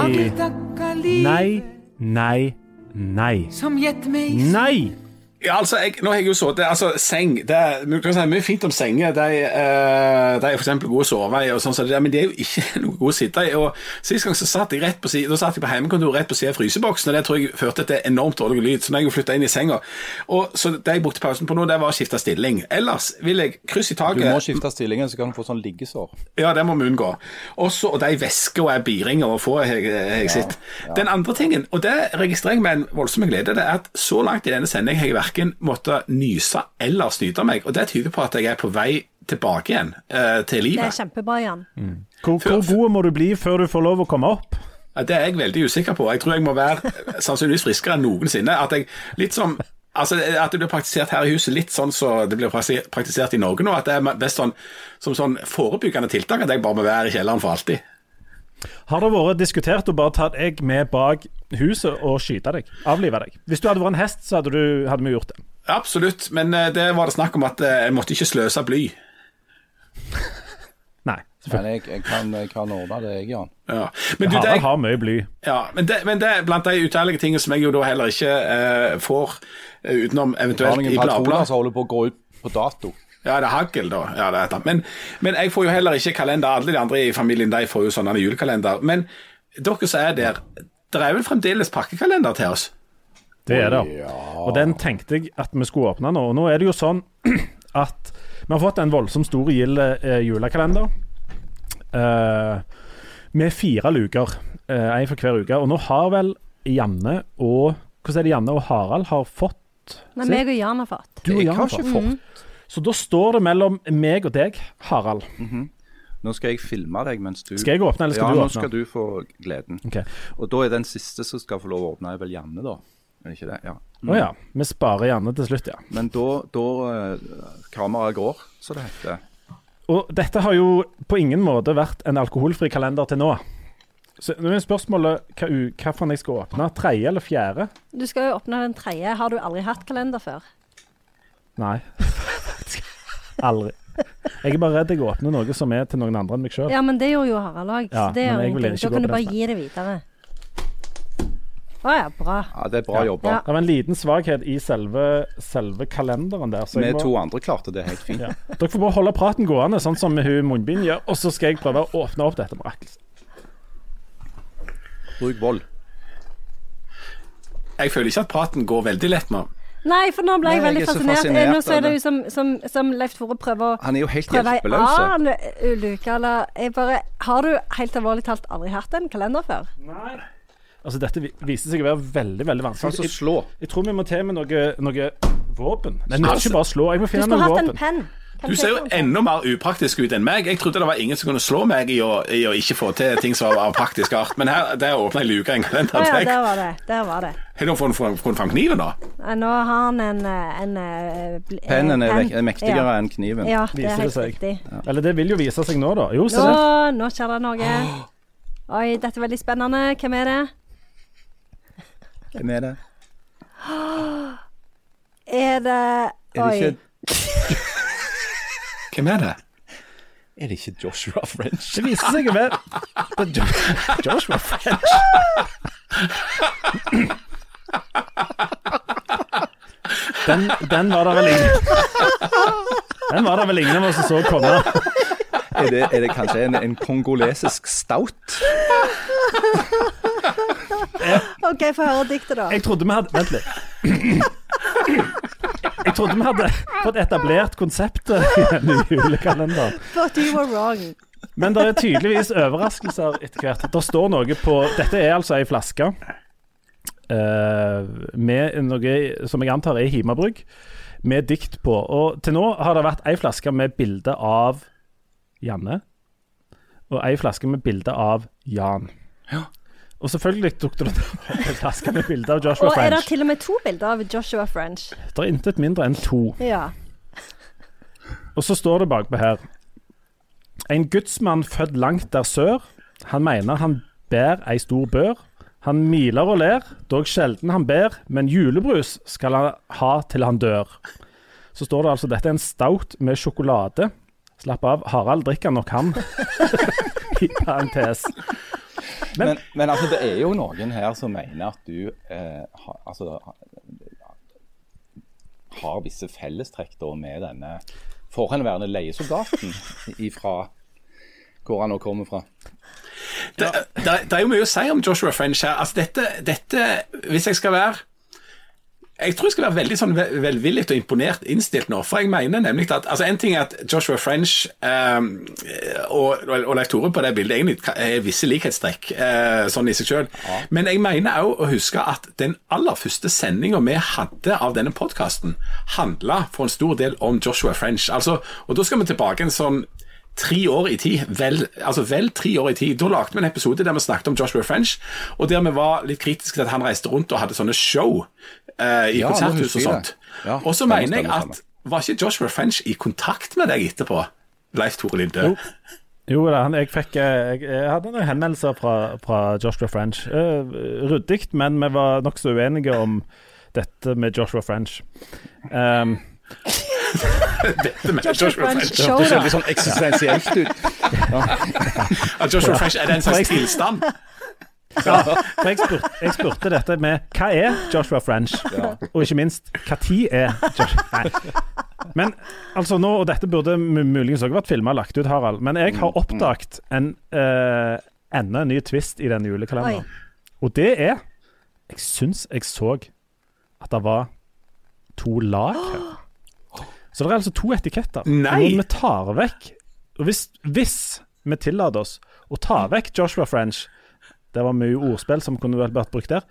Nei, nei, nei. Nei! Ja, altså, jeg, nå har jeg jo så, det, altså, seng, det er, si mye fint om senger, de, uh, de er eksempel gode å sove i, og sånn, så det men de er jo ikke noe gode å sitte i, og sist gang så satt jeg rett på siden, da satt jeg på hjemmekontoret rett på siden av fryseboksen, og det tror jeg førte til enormt dårlig lyd, så når jeg jo flyttet inn i senga, og så det jeg brukte pausen på nå, det var å skifte stilling. Ellers vil jeg krysse i taket Du må skifte stillingen, så kan du få sånn liggesår. Ja, det må vi unngå. Også, og de væsker og er biringer å få, har jeg, sett. Den andre tingen, og det registrerer jeg med en voldsom glede, det er at så langt i denne sendingen har jeg verken måtte nyse eller snyte meg, og det tyder på at jeg er på vei tilbake igjen uh, til Det er kjempebra, Jan. Hvor, hvor god må du bli før du får lov å komme opp? Ja, Det er jeg veldig usikker på. Jeg tror jeg må være sannsynligvis friskere enn noensinne. At jeg litt som Altså, At det blir praktisert her i huset litt sånn så det blir praktisert i Norge nå. At det er best sånn, som sånn forebyggende tiltak at jeg bare må være i kjelleren for alltid. Har det vært diskutert å bare ta deg med bak huset og skyte deg? Avlive deg? Hvis du hadde vært en hest, så hadde, du, hadde vi gjort det. Absolutt, men eh, det var det snakk om at eh, jeg måtte ikke sløse bly. Nei. Men jeg, jeg, kan, jeg kan ordne det, jeg, Jan. Ja. Men, du, det, jeg, har mye bly. ja, men, det, men det er blant de utallige tingene som jeg jo da heller ikke eh, får eh, utenom Har eventuelt noen i patroner bladblad. som holder på å gå ut på dato. Ja, det er hagl, da. Ja, det er det. Men, men jeg får jo heller ikke kalender. Alle de andre i familien de får jo sånne julekalender. Men dere som er der, det er vel fremdeles pakkekalender til oss? Det er det. Og den tenkte jeg at vi skulle åpne nå. Og nå er det jo sånn at vi har fått en voldsomt stor gild eh, julekalender. eh, med fire luker. Én for hver uke. Og nå har vel Janne og Hvordan er det Janne og Harald har fått Nei, meg og Jan har fått. Du og Jan har ikke fått. fått. Så da står det mellom meg og deg, Harald. Nå skal jeg filme deg mens du Skal jeg åpne, eller skal ja, du nå skal du få gleden. Okay. Og da er den siste som skal få lov å åpne, er vel Janne, da? Er det ikke det? Ja. Å ja. Vi sparer Janne til slutt, ja. Men da, da eh, Kameraet går, som det heter. Og dette har jo på ingen måte vært en alkoholfri kalender til nå. Så nå er spørsmålet hva hvilken jeg skal åpne. Tredje eller fjerde? Du skal jo åpne den tredje. Har du aldri hatt kalender før? Nei. Aldri. Jeg er bare redd jeg åpner noe som er til noen andre enn meg sjøl. Ja, men det gjorde jo Harald òg. Ja, gjør Da kan du bare gi det videre. Å ja, bra. Ja, det er bra jobba. Ja. Det var en liten svakhet i selve, selve kalenderen der. Vi jeg må, to andre klarte det helt fint. ja. Dere får bare holde praten gående, sånn som med hun munnbind gjør, og så skal jeg prøve å åpne opp dette miraklet. Bruk vold. Jeg føler ikke at praten går veldig lett nå. Nei, for nå ble jeg Nei, jeg veldig er fascinert. fascinert Nå så er det ut som, som, som Leif Tore prøver å Han er jo helt hjelpeløs. ulykke, eller jeg bare Har du helt alvorlig talt aldri hatt en kalender før? Altså, dette vi- viste seg å være veldig veldig vanskelig. Altså, Jeg, slå. jeg tror vi må til med noe, noe våpen. Nei, nytter ikke bare å slå. Jeg må Du finne skulle hatt en penn. Du ser jo enda mer upraktisk ut enn meg. Jeg trodde det var ingen som kunne slå meg i å, i å ikke få til ting som var av praktisk art. Men her der åpna jeg luka i en kalender. Ja, der var det. Der var det. du funnet fram kniven, da? Nå har han en, en, en eh, eh, Pennen er pen. er mektigere Ja. enn kniven. Ja, det Viser er det helt seg. Ja. Eller det vil jo vise seg nå, da. Jo, se der. nå skjer det noe. Oi, dette er veldig spennende. Hvem er det? Hvem er det? Er det Er det ikke, Hvem er det? er det ikke Joshua French? Det viser seg å være Jo- Joshua French. Den, den var det vel ingen Den var det vel ingen av oss som så komme. Er det, er det kanskje en, en kongolesisk stout? OK, få høre diktet, da. Jeg trodde vi hadde Vent litt. Jeg trodde vi hadde fått etablert konseptet i denne julekalenderen. But you were wrong. Men det er tydeligvis overraskelser etter hvert. Det står noe på Dette er altså ei flaske uh, med noe som jeg antar er Himabrygg, med dikt på. Og til nå har det vært ei flaske med bilde av Janne, og ei flaske med bilde av Jan. Og selvfølgelig tok en flaske bilde av Joshua Og er det til og med to bilder av Joshua French? Det er intet mindre enn to. Ja. Og så står det bakpå her En gudsmann født langt der sør. Han mener han bærer ei stor bør. Han miler og ler, dog sjelden han ber, men julebrus skal han ha til han dør. Så står det altså dette er en stout med sjokolade. Slapp av, Harald drikker nok han. I parentes. Men, men altså, det er jo noen her som mener at du eh, ha, altså, har visse fellestrekk med denne forhenværende leiesoldaten ifra hvor han nå kommer fra. Det, det, det er jo mye å si om Joshua French her. Altså dette, dette, hvis jeg skal være jeg tror jeg skal være veldig sånn velvillig og imponert innstilt nå. For jeg mener nemlig at altså En ting er at Joshua French eh, og, og Leif Tore på det bildet egentlig er visse likhetstrekk eh, sånn i seg sjøl. Men jeg mener òg å huske at den aller første sendinga vi hadde av denne podkasten, handla for en stor del om Joshua French. Altså, og da skal vi tilbake en sånn tre år i tid, vel, altså vel tre år i tid. Da lagde vi en episode der vi snakket om Joshua French, og der vi var litt kritiske til at han reiste rundt og hadde sånne show eh, i Ja, konserthus og sånt. Ja, og så mener jeg at var ikke Joshua French i kontakt med deg etterpå, Leif Tore Linde? Jo. Jo da, jeg, fikk, eh, jeg, jeg hadde noen henvendelser fra, fra Joshua French. Uh, ryddig, men vi var nokså uenige om dette med Joshua French. Um, Dette med Joshua Joshua French. Det ser litt sånn eksistensielt ut. Ja. Joshua French er det en slags tilstand? for jeg spurte, jeg spurte dette med hva er Joshua French, og ikke minst hva tid er Joshua Nei. Men altså nå, og dette burde muligens også vært filma og lagt ut, Harald, men jeg har oppdaget en uh, enda en ny twist i denne julekalenderen. Og det er Jeg syns jeg så at det var to lag her. Så det er altså to etiketter. Nei! Når vi tar vekk og hvis, hvis vi tillater oss å ta vekk Joshua French Det var mye ordspill som kunne vel vært brukt der.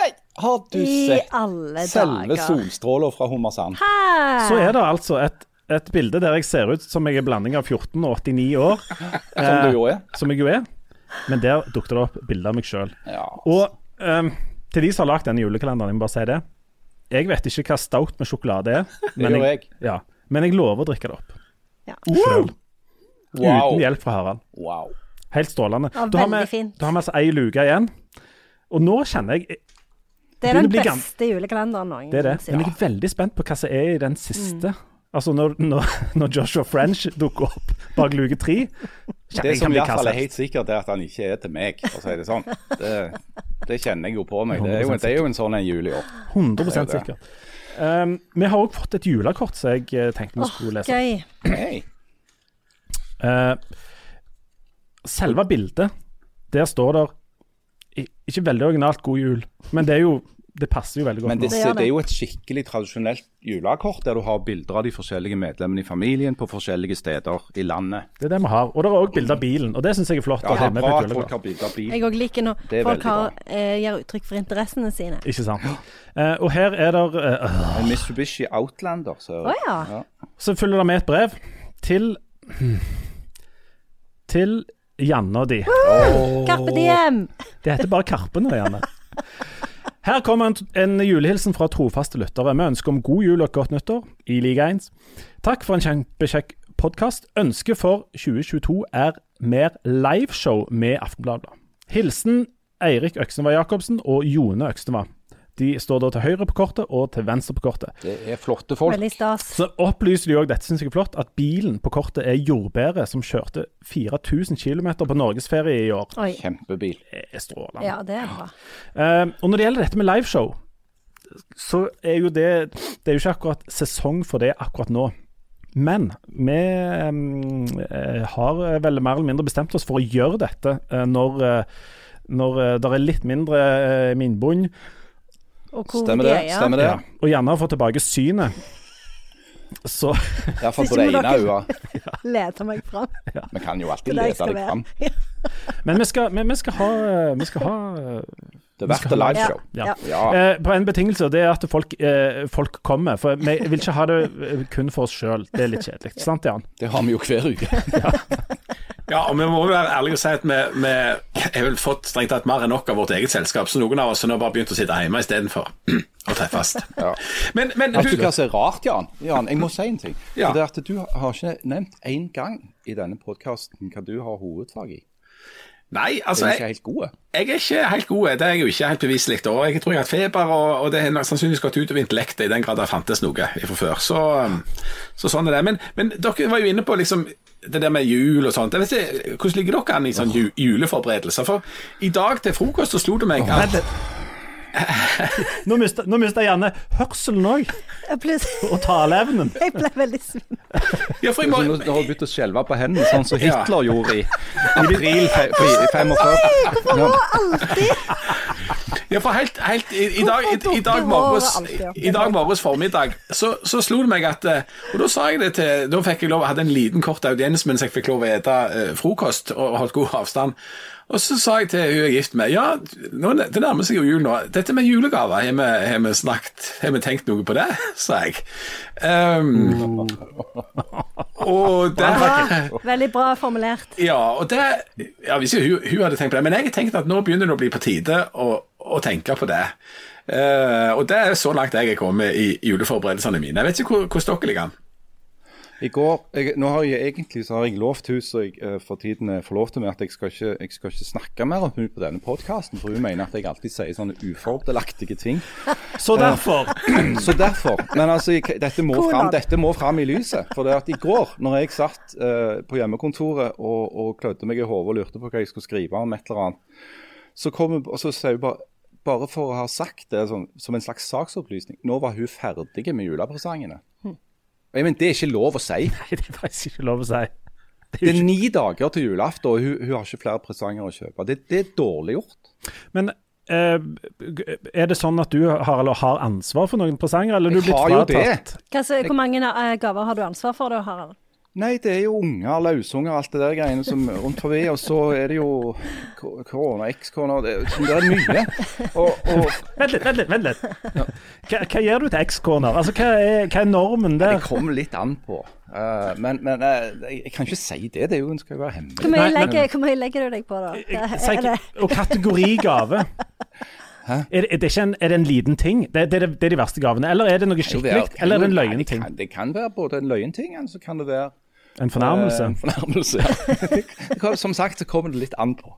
Nei, har du sett selve solstråla fra Hummersand? Så er det altså et, et bilde der jeg ser ut som jeg er blanding av 14 og 89 år. Som du jo er. Som jeg jo er. Men der dukket det opp bilde av meg sjøl. Ja. Og um, til de som har lagd denne julekalenderen, jeg må bare si det. Jeg vet ikke hva stout med sjokolade er, men jeg, jeg. ja, men jeg lover å drikke det opp. Ja. Wow. Uten hjelp fra Harald. wow. Helt strålende. Ja, da, har vi, veldig fint. da har vi altså ei luke igjen. Og nå kjenner jeg Det er den beste julekalenderen noen Det er det. Men jeg er veldig spent på hva som er i den siste. Altså når, når, når Joshua French dukker opp bak luke tre Det som i hvert fall er helt sikkert, er at han ikke er til meg, for å si det sånn. Det, det kjenner jeg jo på meg. Det er jo, det er jo en sånn en jul i år. 100 Det er jo det. sikkert. Um, vi har òg fått et julekort som jeg eh, tenkte vi skulle lese. gøy. Hei. Eh, selve bildet, der står det ikke veldig originalt 'God jul', men det er jo det passer jo veldig godt Men det. Det er jo et skikkelig tradisjonelt julekort, der du har bilder av de forskjellige medlemmene i familien på forskjellige steder i landet. Det er det vi har. Og det er òg bilde av bilen, og det syns jeg er flott. Ja, det er bra at folk har bilder av bil. Jeg òg liker når folk har, eh, gir uttrykk for interessene sine. Ikke sant. Eh, og her er det eh, En Mitsubishi Outlander. Så, oh, ja. Så følger det med et brev til Til Janne og de. Karpe diem! Det heter bare Karpe nå, Janne. Her kommer en, en julehilsen fra trofaste lyttere. Vi ønsker om god jul og godt nyttår, i like ens. Takk for en kjempekjekk podkast. Ønsket for 2022 er mer liveshow med Aftenbladet. Hilsen Eirik Øksneva Jacobsen og Jone Øksneva. De står da til høyre på kortet og til venstre på kortet. Det er flotte folk. Veldig stas. Så opplyser de òg, dette syns jeg er flott, at bilen på kortet er jordbæret som kjørte 4000 km på norgesferie i år. Oi. Kjempebil. Det er strålende. Ja, det er bra. Uh, og når det gjelder dette med liveshow, så er jo det Det er jo ikke akkurat sesong for det akkurat nå. Men vi eh, har vel mer eller mindre bestemt oss for å gjøre dette eh, når, eh, når eh, det er litt mindre eh, Og hvor Stemmer de det? Stemmer det? ja, og gjerne å få tilbake synet. Så Iallfall på det ene øyet. Lete meg fram. Vi kan jo alltid skal deg fram. Men vi skal, vi, vi skal ha Vi skal ha Det er verdt det liveshow. Ja. Ja. Ja. Eh, på en betingelse, og det er at folk, eh, folk kommer. For vi vil ikke ha det eh, kun for oss sjøl. Det er litt kjedelig. Sant, Jan? Det har vi jo hver uke. Ja, og vi må jo være ærlige og si at vi, vi har vel fått strengt tatt mer enn nok av vårt eget selskap, så noen av oss har nå bare begynt å sitte hjemme istedenfor å treffes. Ja. Men, men Vet du hva som er rart, Jan? Jan, jeg må si en ting. Ja. For det er at Du har ikke nevnt én gang i denne podkasten hva du har hovedfag i. Nei, altså er jeg, helt gode? jeg er ikke helt god. Det er jeg jo ikke helt beviselig. Og jeg tror jeg har hatt feber, og, og det har sannsynligvis gått utover intellektet i den grad det fantes noe fra før. Så, så sånn er det. Men, men dere var jo inne på liksom det der med jul og sånt. Jeg vet ikke, Hvordan ligger dere an i sånn juleforberedelser? For i dag til frokost så slo det meg at Nå mista nå jeg gjerne hørselen òg, og taleevnen. jeg ble veldig svimmel. Ja, for nå har du begynt å skjelve på hendene, sånn som Ja. Hitler gjorde i april fe- Hvorfor 45. alltid Ja, for helt, helt i, i, dag, i, i, dag morges, i dag morges formiddag så, så slo det meg at eh, Og da sa jeg det til Da fikk jeg lov hadde en liten kort audiens mens jeg fikk lov å spise eh, frokost og holdt god avstand. Og så sa jeg til hun jeg er gift med Ja, nå, det nærmer seg jo jul nå. Dette med julegaver, har vi, snakket Har vi tenkt noe på det? sa jeg. Um, og det Veldig bra formulert. ja, og det ja, Hvis hun, hun hadde tenkt på det. Men jeg har tenkt at nå begynner det å bli på tide å, å tenke på det. Uh, og det er så langt jeg er kommet i juleforberedelsene mine. Jeg vet ikke hvor- hvordan dere ligger an. I går, jeg, Nå har jeg egentlig så har jeg lovt hun så jeg eh, for tiden forlovte får til med at jeg skal ikke, jeg skal ikke snakke mer om hun på denne podkasten, for hun mener at jeg alltid sier sånne ufordelaktige ting. Så derfor Så derfor. Men altså, jeg- dette må, fram, dette må fram i lyset. For det at i går, når jeg satt uh, på hjemmekontoret og, og klødde meg i hodet og lurte på hva jeg skulle skrive om et eller annet, så kom hun og så sier hun bare bare for å ha sagt det sånn, som en slags saksopplysning, nå var hun ferdig med julepresangene. Og Jeg mener, Det er ikke lov å si. Nei, det er faktisk ikke lov å si. Det er ni dager til julaften, og hun, hun har ikke flere presanger å kjøpe. Det, det er dårlig gjort. Men eh, er det sånn at du har, eller har ansvar for noen presanger, eller er du Jeg blitt har jo det. Hva, så, hvor mange eh, gaver har du ansvar for da, Harald? Nei, det er jo unger, løsunger, alt det der greiene som rundt forbi. Og så er det jo korona, ekskone det, det er mye. Og, og Vent litt, vent litt. vent litt. Hva, hva gjør du til X-corner? Altså, hva er, hva er normen det kommer litt an på. Uh, men men uh, jeg, jeg kan ikke si det. Det er jo, skal jo være Hvor hemmelig. mye, Nei, legger, hvor mye legger du deg på, da? Er det, Og kategori gave. Er, det- er, det ikke en, er det en liten ting? Det, det, er er de verste gavene. Eller er det noe skikkelig? Eller er det en løyen det ting? kan- Det kan være både en løyen ting, og så kan det være En fornærmelse. Eh, en fornærmelse, ja. Som sagt så kommer det litt an på.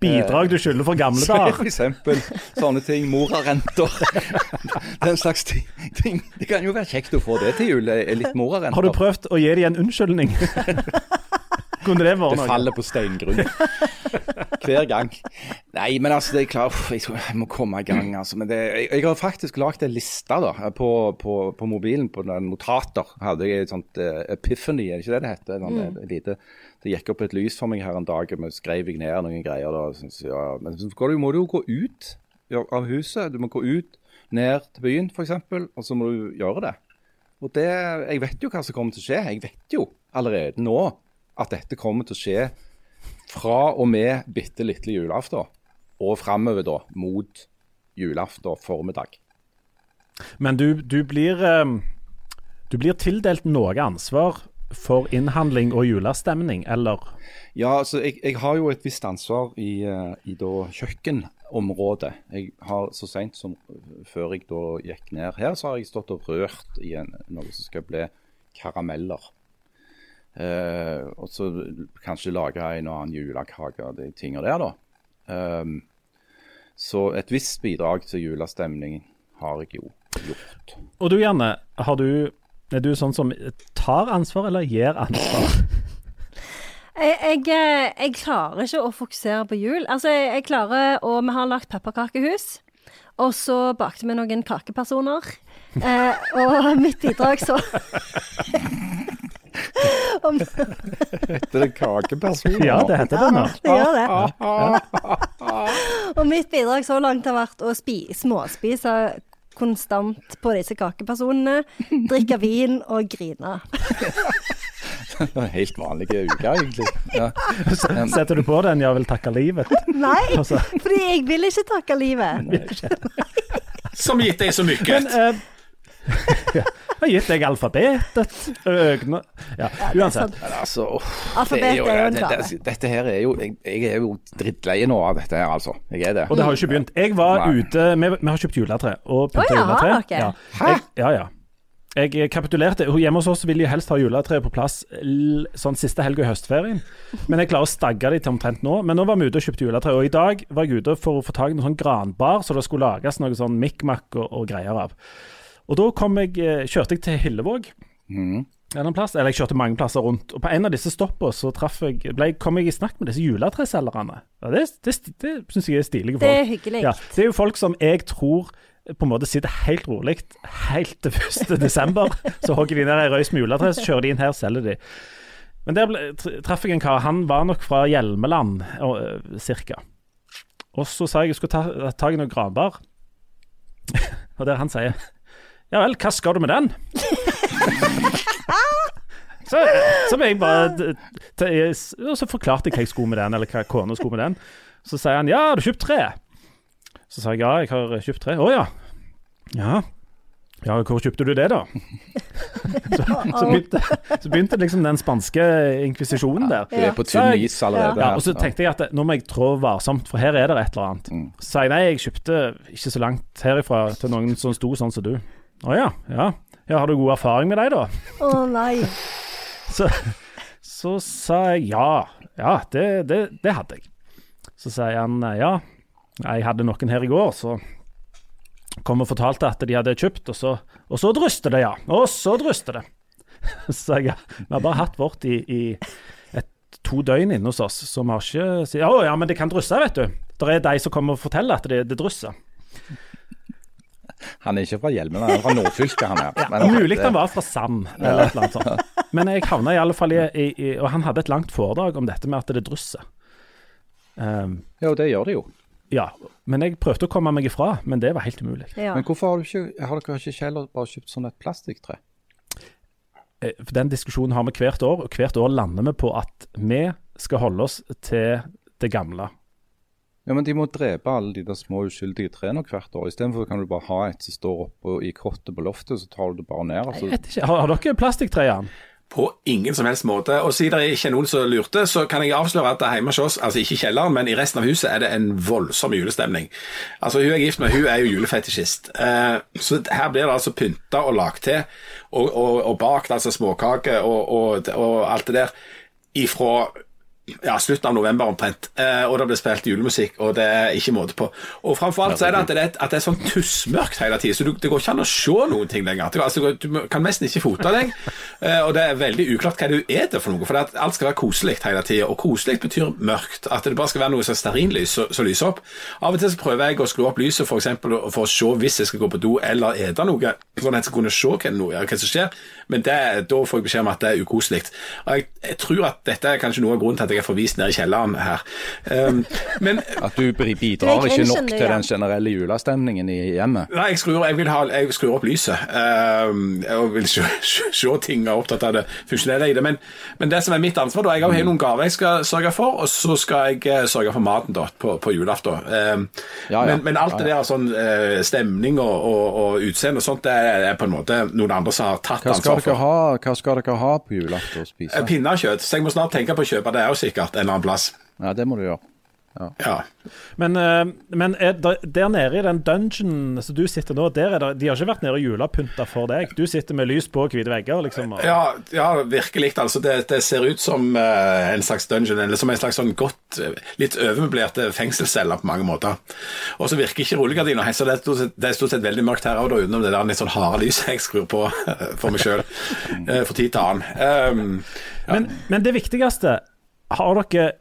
Bidrag du skylder for gamle dager. For eksempel sånne ting. Morarenter. Den slags ting. Det kan jo være kjekt å få det til jul. eh, Litt morarenter. Har du prøvd å gi dem en unnskyldning? Kunne det vært Det faller på steingrunn. Hver gang. Nei, men altså, det er klart Jeg tror jeg må komme i gang, altså. Men det, jeg, jeg har faktisk lagd en liste da, på, på, på mobilen, på den notater. Hadde jeg et sånt uh, epiphany, er det ikke det det heter? Sånn, eh, lite, det gikk opp et lys for meg her en dag, og skrev jeg ned noen greier. da. Så, så, ja. Men så går du, må du jo gå ut ja, av huset. Du må gå ut, ned til byen f.eks., og så må du gjøre det. Og det, Jeg vet jo hva som kommer til å skje. Jeg vet jo allerede nå at dette kommer til å skje fra og med bitte lille julaften og framover da mot julaften formiddag. Men du, du blir eh, Du blir tildelt noe ansvar for innhandling og julestemning, eller? Ja, altså jeg, jeg har jo et visst ansvar i, eh, i da kjøkkenområdet. Jeg har så seint som før jeg da gikk ned her, så har jeg stått og rørt i en, noe som skal bli karameller. Eh, og så kanskje lage en og annen julekake og de tingene der, da. Ehm, så et visst bidrag til julestemning har jeg jo gjort. Og du, Janne, har du, er du sånn som tar ansvar, eller gir ansvar? Jeg, jeg, eh, jeg klarer ikke å fokusere på jul. Altså, jeg, jeg klarer å Vi har lagt pepperkakehus. Og så bakte vi noen kakepersoner. Eh, og mitt bidrag så Heter det kakeperson? Ja, det heter det nå. det gjør det. Og mitt bidrag så langt har vært å spi, småspise konstant på disse kakepersonene. Drikke vin og grine. Det var en helt vanlig uke, egentlig. Ja. Setter du på den 'ja, vil takke livet'? Nei, Altså. fordi jeg vil ikke takke livet. Som gitt deg så mye. Men uh, jeg har gitt deg alfabetet, øgne Ja, uansett. Men altså, det er jo, er jo en det, det, dette her er jo jeg, jeg er jo drittlei nå av dette her, altså. Jeg er det. Og det har jo ikke begynt. Jeg var Nei. ute Vi, vi har kjøpt juletre og pynta Å ja, juletre. har dere? Ja. Hæ? Jeg, ja, ja. Jeg kapitulerte. Hjemme hos oss vil de helst ha juletreet på plass l sånn siste helg i høstferien. Men jeg klarer å stagge de til omtrent nå. Men nå var vi ute og kjøpte juletre, og i dag var jeg ute for å få tak i noen sånn granbar, så det skulle lages noe sånn mikk-makk og, og greier av. Og da kom jeg, eh, kjørte jeg til Hillevåg. Mm. plass, eller jeg kjørte mange plasser rundt. Og på en av disse stoppene så jeg, ble, kom jeg i snakk med disse juletreselgerne. Ja, det det, det syns jeg er stilige folk. Det er hyggelig. Ja, det er jo folk som jeg tror på en måte sitter helt rolig helt til 1. desember. Så hogger de ned ei røys med juletre, så kjører de inn her og selger de. Men der ble, traff jeg en kar. Han var nok fra Hjelmeland, og, øh, cirka. Og så sa jeg jeg skulle ta ta tak i noen granbar. Og der han sier Ja vel, hva skal du med den? så, så jeg bare Og så forklarte jeg hva jeg skulle med den, eller hva kona skulle med den. Så sier han ja, har du kjøpt tre? Så sa jeg ja, jeg har kjøpt tre. Å ja. Ja. Ja, hvor kjøpte du det, da? så, så, begynte, så begynte liksom den spanske inkvisisjonen der. Du er på tynn is allerede. Ja, og så tenkte jeg at nå må jeg trå varsomt, for her er det et eller annet. Mm. Så sa jeg nei, jeg kjøpte ikke så langt herifra til noen som sto sånn som du. Å ja, ja. Ja, Har du god erfaring med deg, da? Å nei. Så, så sa jeg ja. Ja, det, det, det hadde jeg. Så sier han ja, jeg hadde noen her i går, så kom og fortalte at de hadde kjøpt, og så, og så dryster det, ja. Og så dryster det. Så jeg vi har bare hatt vårt i, i et, to døgn inne hos oss, vi har ikke Å ja, men det kan drysse, vet du. Det er de som kommer og forteller at det, det drysser. Han er ikke fra Hjelmen, han er fra Nordfylket, han. Men Mulig det- han var fra Sand, eller et eller annet sånt. Men jeg havna i alle fall i, i, i Og han hadde et langt foredrag om dette med at det drysser. Um, Ja, det gjør det jo. ja, men jeg prøvde å komme meg ifra, men det var helt umulig. Ja. Men hvorfor har, du ikke, har dere ikke heller bare kjøpt sånn et plastikktre? Eh, Den diskusjonen har vi hvert år, og hvert år lander vi på at vi skal holde oss til det gamle. Ja, men de må drepe alle de der små uskyldige trærne hvert år. Istedenfor kan du bare ha et som står oppe i krottet på loftet, så tar du det bare ned. Jeg Altså, vet ikke, Har, har dere plastikktreene? På ingen som helst måte. Og siden det ikke er noen som lurte, så kan jeg avsløre at hjemme hos oss, altså ikke i kjelleren, men i resten av huset, er det en voldsom julestemning. Altså Hun jeg er gift med, hun er jo julefetisjist. Eh, så her blir det altså pynta og lagt til, og, og, og bakt altså småkaker og, og, og alt det der ifra ja, slutten av november omtrent, eh, og det blir spilt julemusikk, og det er ikke måte på. Og framfor alt så er det at det er, at det er sånn tussmørkt hele tiden, så du, det går ikke an å se noen ting lenger. Du, altså, du kan nesten ikke fote deg, eh, og det er veldig uklart hva du eter for noe, for alt skal være koselig hele tiden, og koselig betyr mørkt, at det bare skal være noe sånn stearinlys som lyser opp. Av og til så prøver jeg å skru opp lyset for, eksempel, for å se hvis jeg skal gå på do eller ete noe, sånn at jeg skal kunne se hva, noe, hva som skjer, men det, da får jeg beskjed om at det er ukoselig. Og jeg, jeg tror at dette er kanskje noe av grunnen til at jeg er forvist ned i kjelleren her. Um, men At du bidrar ikke nok til den generelle julestemningen i hjemmet. Nei, jeg skrur, jeg vil ha, jeg skrur opp lyset. Um, og vil se, se, se ting og er opptatt av det funksjonelle i det. Men, men det som er mitt ansvar, da Jeg har jo noen gaver jeg skal sørge for, og så skal jeg eh, sørge for maten da på, på julaften. Um, Ja, ja. Men, men alt det Ja, der sånn eh, stemning og, og, og utseende og sånt, det er, på en måte noen andre som har tatt ansvar for. ha, hva skal dere ha på julaften å Eh, spise? Pinnekjøtt. Så jeg må snart tenke på å kjøpe det jo sikkert en eller annen plass. Ja, det må du gjøre. Ja. Men, eh, men er der, der nede i den dungeon som du sitter nå, der er det, de har ikke vært nede og julepynta for deg? Du sitter med lys på og hvite vegger, liksom? Og, Ja, ja virkelig. Altså, det, det ser ut som eh, en slags dungeon, eller som en slags sånn godt, eh, litt overmøblerte fengselsceller på mange måter. Og så virker ikke rullegardina, så det er stort sett, det er stort sett veldig mørkt her òg, utenom det der litt sånn harde lyset jeg skrur på for meg sjøl for tid til annen. Um, men, men det viktigste, har dere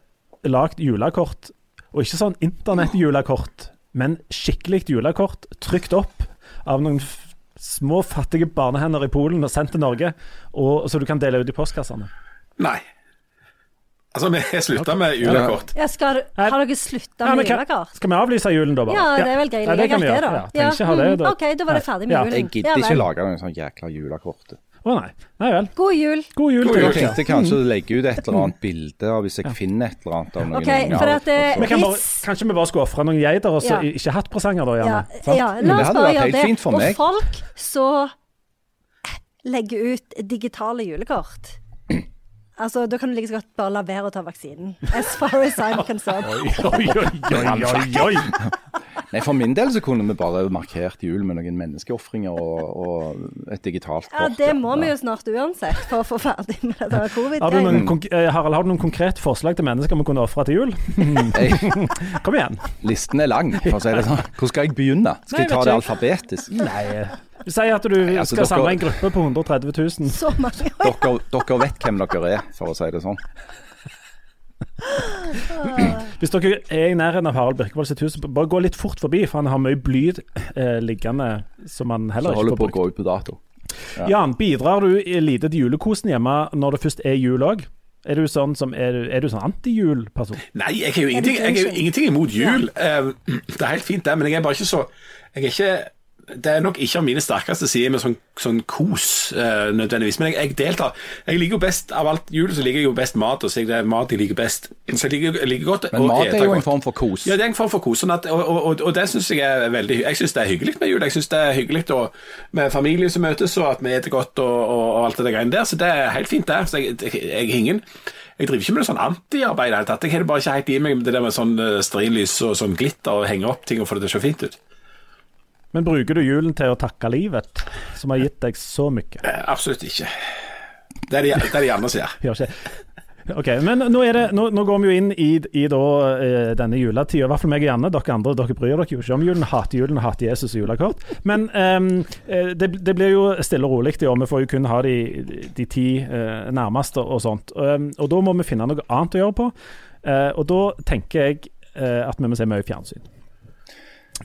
lagd julekort, og ikke sånn internett-julekort, men skikkelig julekort trykt opp av noen f små, fattige barnehender i Polen og sendt til Norge, og, så du kan dele ut i postkassene? nei. Altså, vi har slutta med julekort. Ja, skal, har dere slutta med ja, julekort? Skal vi avlyse julen, da? bare? Ja, det er vel greit. Ja, det kan vi gjøre. Ja, Ja, ikke det, mm, da. OK, da var det ferdig med Ja. julen. Jeg gidder ikke lage noen sånt jækla julekort. Å nei. Nei vel. God jul. God jul God jul. Jeg tenkte kanskje å legge ut et eller annet bilde av hvis jeg finner et eller annet av noen Ok, for at det- Vi kan bare, kanskje vi bare skulle ofre noen geiter, og så Ja. ikke hattpresanger, da, gjerne? Ja, ja, la det oss bare vært gjøre helt det. fint for meg. Og folk så legger ut digitale julekort. Altså, Da kan du like så godt bare la være å ta vaksinen. As far as I'm concerned. Oi, oi, oi, oi, oi. Nei, For min del så kunne vi bare markert jul med noen menneskeofringer og, og et digitalt Ja. Det må vi jo snart uansett, for å få ferdig med det der covid-greiene. konk- eh, Harald, har du noen konkrete forslag til mennesker vi kunne ofre til jul? Kom igjen. listen er lang, for å si det sånn. Hvor skal jeg begynne? Skal Nei, jeg ta det alfabetisk? Nei. Si at du altså, skal dere- samle en gruppe på 130 000. Så mange. Dere, dere vet hvem dere er, for å si det sånn. Hvis dere er i nærheten av Harald Birkevold sitt hus, bare gå litt fort forbi, for han har mye bly eh, liggende som han heller ikke holder på å gå ut på dato. Ja. Jan, bidrar du i lite til julekosen hjemme når det først er jul òg? Er du sånn som, er er du sånn antijul-person? Nei, jeg er jo ingenting, jeg er jo ingenting imot jul. Eh, Det er helt fint, det, men jeg er bare ikke så Jeg er ikke det er nok ikke av mine sterkeste sider med sånn, sånn kos, uh, nødvendigvis. Men jeg, jeg deltar. Jeg liker jo best av alt jul, så liker jeg jo best mat. Og så det er mat jeg liker best. Så jeg liker, jeg liker godt Men mat er jo en form for kos. Ja, det er en form for kos. Sånn at, og, og, og, og det syns jeg er veldig Jeg syns det er hyggelig med jul. Jeg syns det er hyggelig og med familie som møtes, og at vi spiser godt og, alt det der greiene der. Så det er helt fint, det. Så jeg, jeg, jeg ingen jeg driver ikke med noe sånn antiarbeid i det hele tatt. Jeg har det bare ikke helt i meg med det der med sånn eh, stearinlys og sånn glitter og henge opp ting og få det til å se fint ut. Men bruker du julen til å takke livet, som har gitt deg så mye? Eh, Absolutt ikke. Det er det, det, er det sier. Gjør ikke Ok, men nå, det, nå, nå går vi jo inn i, i da, eh, denne juletida, i hvert fall meg og Janne. Dere andre dere bryr dere jo ikke om julen, hater julen, hater Jesus og julekort. Men eh, det, det blir jo stille og rolig i år. Vi får jo kun ha de, de ti eh, nærmeste og sånt. Um, og da må vi finne noe annet å gjøre på. Eh, og da tenker jeg eh, at vi må se mye fjernsyn.